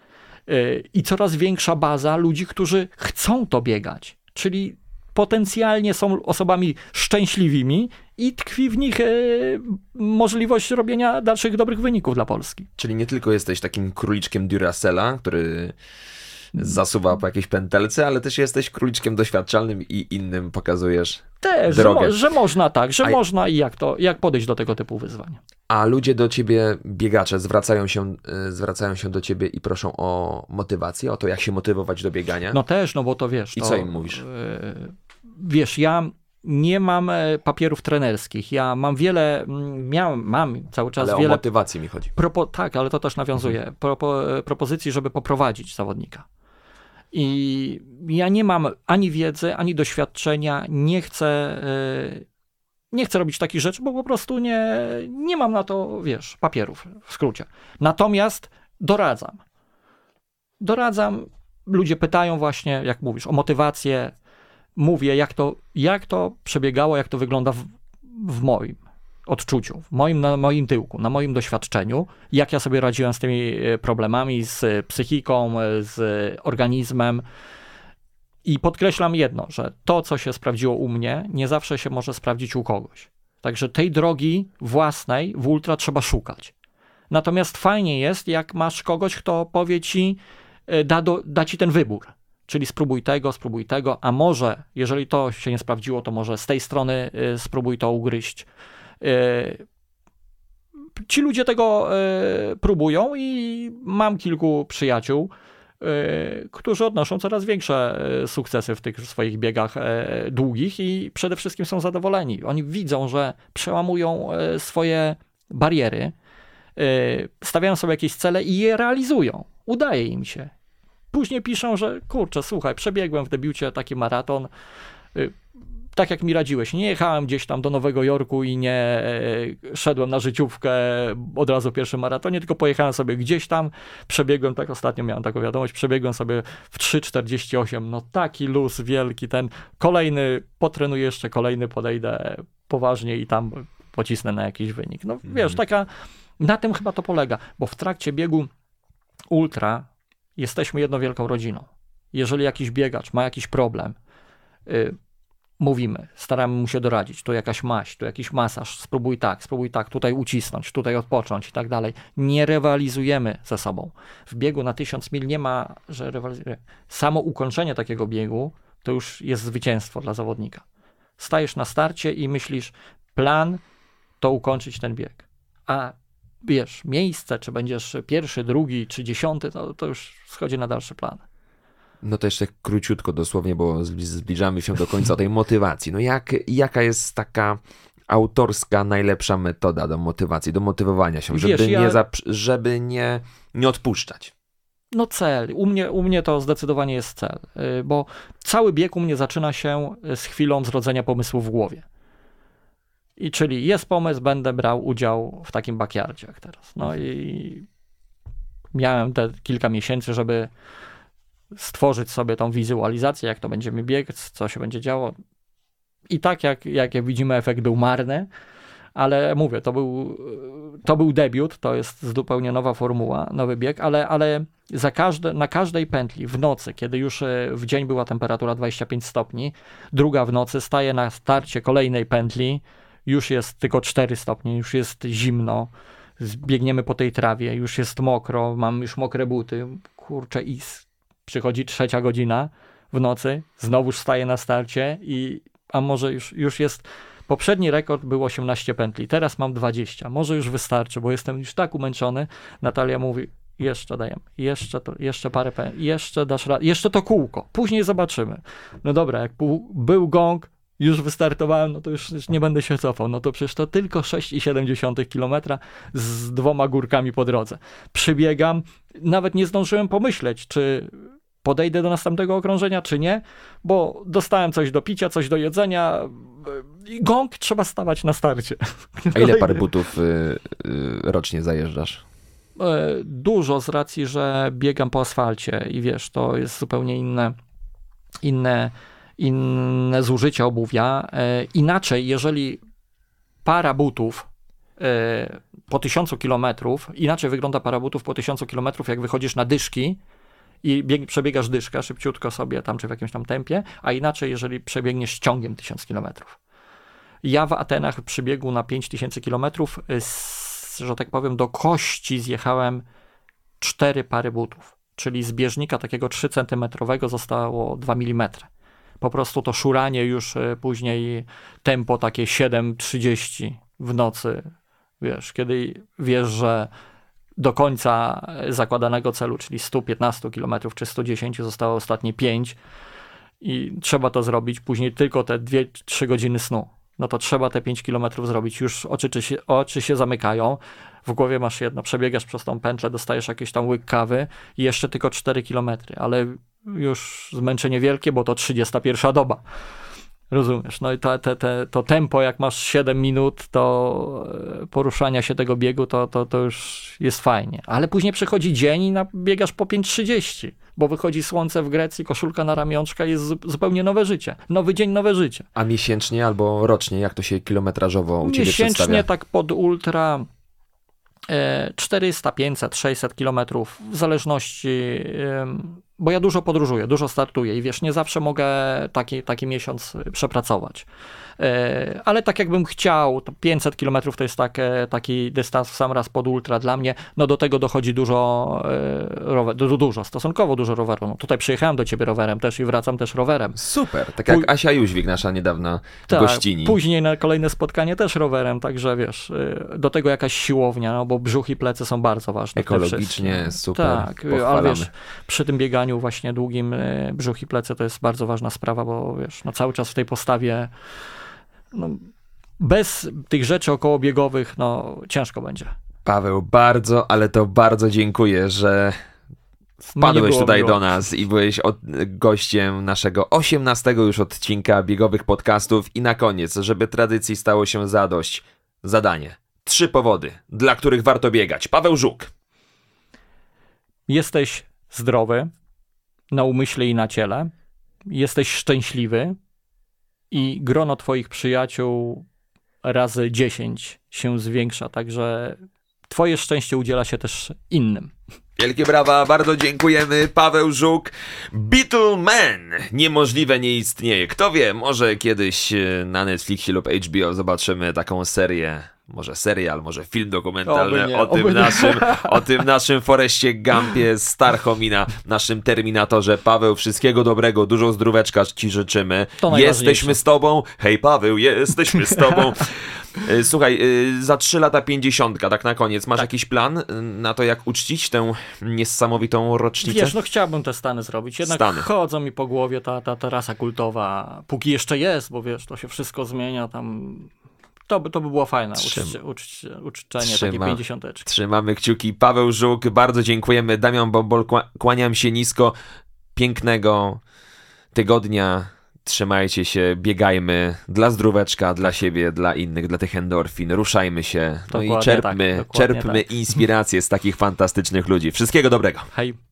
S2: Y, i coraz większa baza ludzi, którzy chcą to biegać. Czyli potencjalnie są osobami szczęśliwymi i tkwi w nich y, możliwość robienia dalszych dobrych wyników dla Polski.
S1: Czyli nie tylko jesteś takim króliczkiem Duracella, który zasuwa po jakiejś pętelce, ale też jesteś króliczkiem doświadczalnym i innym pokazujesz
S2: Też, że,
S1: drogę.
S2: mo- że można tak, że
S1: A-
S2: można i jak to, jak podejść do tego typu wyzwań.
S1: A ludzie do ciebie, biegacze, zwracają się, y, zwracają się do ciebie i proszą o motywację, o to, jak się motywować do biegania.
S2: No też, no bo to wiesz.
S1: I
S2: to,
S1: co im mówisz?
S2: e, Wiesz, ja nie mam e, papierów trenerskich. Ja mam wiele, mm, miałem, mam cały czas
S1: ale o
S2: wiele
S1: motywację mi chodzi.
S2: Propo, tak, ale to też nawiązuje.
S1: Mhm.
S2: Propo, e, propozycji, żeby poprowadzić zawodnika. I ja nie mam ani wiedzy, ani doświadczenia, nie chcę, e, nie chcę robić takich rzeczy, bo po prostu nie, nie mam na to, wiesz, papierów, w skrócie. Natomiast doradzam. Doradzam, ludzie pytają właśnie, jak mówisz, o motywację. Mówię, jak to, jak to przebiegało, jak to wygląda w, w moim odczuciu, w moim, na moim tyłku, na moim doświadczeniu, jak ja sobie radziłem z tymi e, problemami, z psychiką, e, z organizmem. I podkreślam jedno, że to, co się sprawdziło u mnie, nie zawsze się może sprawdzić u kogoś. Także tej drogi własnej w ultra trzeba szukać. Natomiast fajnie jest, jak masz kogoś, kto powie ci, e, da, do, da ci ten wybór. Czyli spróbuj tego, spróbuj tego, a może, jeżeli to się nie sprawdziło, to może z tej strony spróbuj to ugryźć. E, Ci ludzie tego e, próbują i mam kilku przyjaciół, e, którzy odnoszą coraz większe sukcesy w tych swoich biegach długich i przede wszystkim są zadowoleni. Oni widzą, że przełamują swoje bariery, stawiają sobie jakieś cele i je realizują. Udaje im się. Później piszą, że kurczę, słuchaj, przebiegłem w debiucie taki maraton, tak jak mi radziłeś, nie jechałem gdzieś tam do Nowego Jorku i nie e, szedłem na życiówkę od razu w pierwszym maratonie, tylko pojechałem sobie gdzieś tam, przebiegłem, tak ostatnio miałem taką wiadomość, przebiegłem sobie w 3,48, no taki luz wielki, ten kolejny, potrenuję jeszcze kolejny, podejdę poważnie i tam pocisnę na jakiś wynik. No wiesz, taka, na tym chyba to polega, bo w trakcie biegu ultra jesteśmy jedną wielką rodziną. Jeżeli jakiś biegacz ma jakiś problem, y, mówimy, staramy mu się doradzić, tu jakaś maść, tu jakiś masaż, spróbuj tak, spróbuj tak, tutaj ucisnąć, tutaj odpocząć i tak dalej. Nie rywalizujemy ze sobą. W biegu na 1000 mil nie ma, że rywalizujemy. Samo ukończenie takiego biegu to już jest zwycięstwo dla zawodnika. Stajesz na starcie i myślisz, plan to ukończyć ten bieg. A wiesz, miejsce, czy będziesz pierwszy, drugi, czy dziesiąty, to, to już schodzi na dalszy plan.
S1: No to jeszcze króciutko dosłownie, bo zbli- zbliżamy się do końca tej motywacji. No jak, jaka jest taka autorska, najlepsza metoda do motywacji, do motywowania się, żeby,
S2: Wiesz, ja-
S1: nie, żeby nie, nie odpuszczać?
S2: No cel. U mnie, u mnie to zdecydowanie jest cel, y, bo cały bieg u mnie zaczyna się z chwilą zrodzenia pomysłu w głowie. I czyli jest pomysł, będę brał udział w takim backyardzie jak teraz. No i miałem te kilka miesięcy, żeby stworzyć sobie tą wizualizację, jak to będziemy biec, co się będzie działo. I tak jak, jak widzimy, efekt był marny, ale mówię, to był, to był debiut, to jest zupełnie nowa formuła, nowy bieg, ale, ale za każde, na każdej pętli w nocy, kiedy już e, w dzień była temperatura 25 stopni, druga w nocy staje na starcie kolejnej pętli, już jest tylko 4 stopnie, już jest zimno, biegniemy po tej trawie, już jest mokro, mam już mokre buty, kurczę i przychodzi trzecia godzina w nocy, znowuż staję na starcie i a może już, już jest Poprzedni rekord był 18 pętli, teraz mam 20. Może już wystarczy, bo jestem już tak umęczony. Natalia mówi, jeszcze dajemy, jeszcze, to, jeszcze parę pętli, jeszcze dasz radę, jeszcze to kółko, później zobaczymy. No dobra, jak pół, był gong, już wystartowałem, no to już, już nie będę się cofał. No to przecież to tylko 6,7 km z dwoma górkami po drodze. Przybiegam, nawet nie zdążyłem pomyśleć, czy podejdę do następnego okrążenia, czy nie, bo dostałem coś do picia, coś do jedzenia. I gong trzeba stawać na starcie.
S1: A ile par butów y, y, rocznie zajeżdżasz?
S2: E, Dużo z racji, że biegam po asfalcie i wiesz, to jest zupełnie inne, inne, inne zużycie obuwia. E, Inaczej, jeżeli para butów e, po tysiącu kilometrów, inaczej wygląda para butów po tysiącu kilometrów, jak wychodzisz na dyszki i bieg, przebiegasz dyszkę szybciutko sobie tam, czy w jakimś tam tempie, a inaczej, jeżeli przebiegniesz ciągiem tysiąc kilometrów. Ja w Atenach przy biegu na 5000 kilometrów, y, że tak powiem, do kości zjechałem cztery pary butów. czyli z bieżnika takiego 3 cm zostało 2 mm. Po prostu to szuranie już e, później tempo takie 7.30 w nocy, wiesz, kiedy wiesz, że do końca zakładanego celu, czyli 115 km czy 110 zostało ostatnie 5 i trzeba to zrobić, później tylko te 2-3 godziny snu. No to trzeba te 5 km zrobić, już oczy się, oczy się zamykają, w głowie masz jedno, przebiegasz przez tą pętlę, dostajesz jakiś tam łyk kawy i jeszcze tylko 4 km, ale już zmęczenie wielkie, bo to 31 doba. Rozumiesz? No i te, te, te, to tempo, jak masz 7 minut, to e, poruszania się tego biegu, to, to, to już jest fajnie. Ale później przychodzi dzień i biegasz po 5.30, bo wychodzi słońce w Grecji, koszulka na ramionczka, jest zupełnie nowe życie. Nowy dzień, nowe życie.
S1: A miesięcznie albo rocznie, jak to się kilometrażowo u Ciebie
S2: Miesięcznie
S1: przedstawia?
S2: tak pod ultra 400, 500, 600 kilometrów, w zależności, bo ja dużo podróżuję, dużo startuję i wiesz, nie zawsze mogę taki, taki miesiąc przepracować. E, ale tak jakbym chciał, to 500 km to jest tak, taki dystans w sam raz pod ultra dla mnie. No do tego dochodzi dużo e, rower, dużo, stosunkowo dużo roweru. No tutaj przyjechałem do ciebie rowerem też i wracam też rowerem.
S1: Super, tak jak Pój... Asia Jóźwik, nasza niedawna tak, gościni.
S2: Później na kolejne spotkanie też rowerem, także wiesz, e, do tego jakaś siłownia, no bo brzuch i plecy są bardzo ważne.
S1: Ekologicznie, super,
S2: Tak, ale wiesz, przy tym bieganiu właśnie długim brzuch i plecy to jest bardzo ważna sprawa, bo wiesz, no cały czas w tej postawie no, bez tych rzeczy okołobiegowych, no ciężko będzie.
S1: Paweł, bardzo, ale to bardzo dziękuję, że wpadłeś tutaj do nas i byłeś od, gościem naszego 18 już odcinka biegowych podcastów i na koniec, żeby tradycji stało się zadość, zadanie. Trzy powody, dla których warto biegać. Paweł Żuk.
S2: Jesteś zdrowy na umyśle i na ciele. Jesteś szczęśliwy, i grono Twoich przyjaciół razy 10 się zwiększa, także Twoje szczęście udziela się też innym.
S1: Wielkie brawa, bardzo dziękujemy. Paweł Żuk, Beatleman. Niemożliwe nie istnieje. Kto wie, może kiedyś e, na Netflixie lub HBO zobaczymy taką serię może serial, może film dokumentalny nie, o, tym naszym, o tym naszym Foreście Gumpie z Starchomina, naszym Terminatorze. Paweł, wszystkiego dobrego, dużo zdróweczka ci życzymy. Jesteśmy z tobą. Hej Paweł, jesteśmy z tobą. E, słuchaj, e, za 3 lata 50, tak na koniec, masz tak. jakiś plan e, na to, jak uczcić tę niesamowitą rocznicę?
S2: Wiesz, no chciałbym te Stany zrobić, jednak Stany. chodzą mi po głowie ta, ta, ta rasa kultowa, póki jeszcze jest, bo wiesz, to się wszystko zmienia, tam to by, to by było fajne, Trzym... uczcie, uczczenie, Trzyma... takie pięćdziesiąteczki.
S1: Trzymamy kciuki. Paweł Żuk, bardzo dziękujemy. Damian Bombol, kłaniam się nisko. Pięknego tygodnia. Trzymajcie się, biegajmy dla zdróweczka, dla siebie, dla innych, dla tych endorfin. Ruszajmy się. No dokładnie i czerpmy, tak, czerpmy tak. inspirację z takich fantastycznych ludzi. Wszystkiego dobrego.
S2: Hej.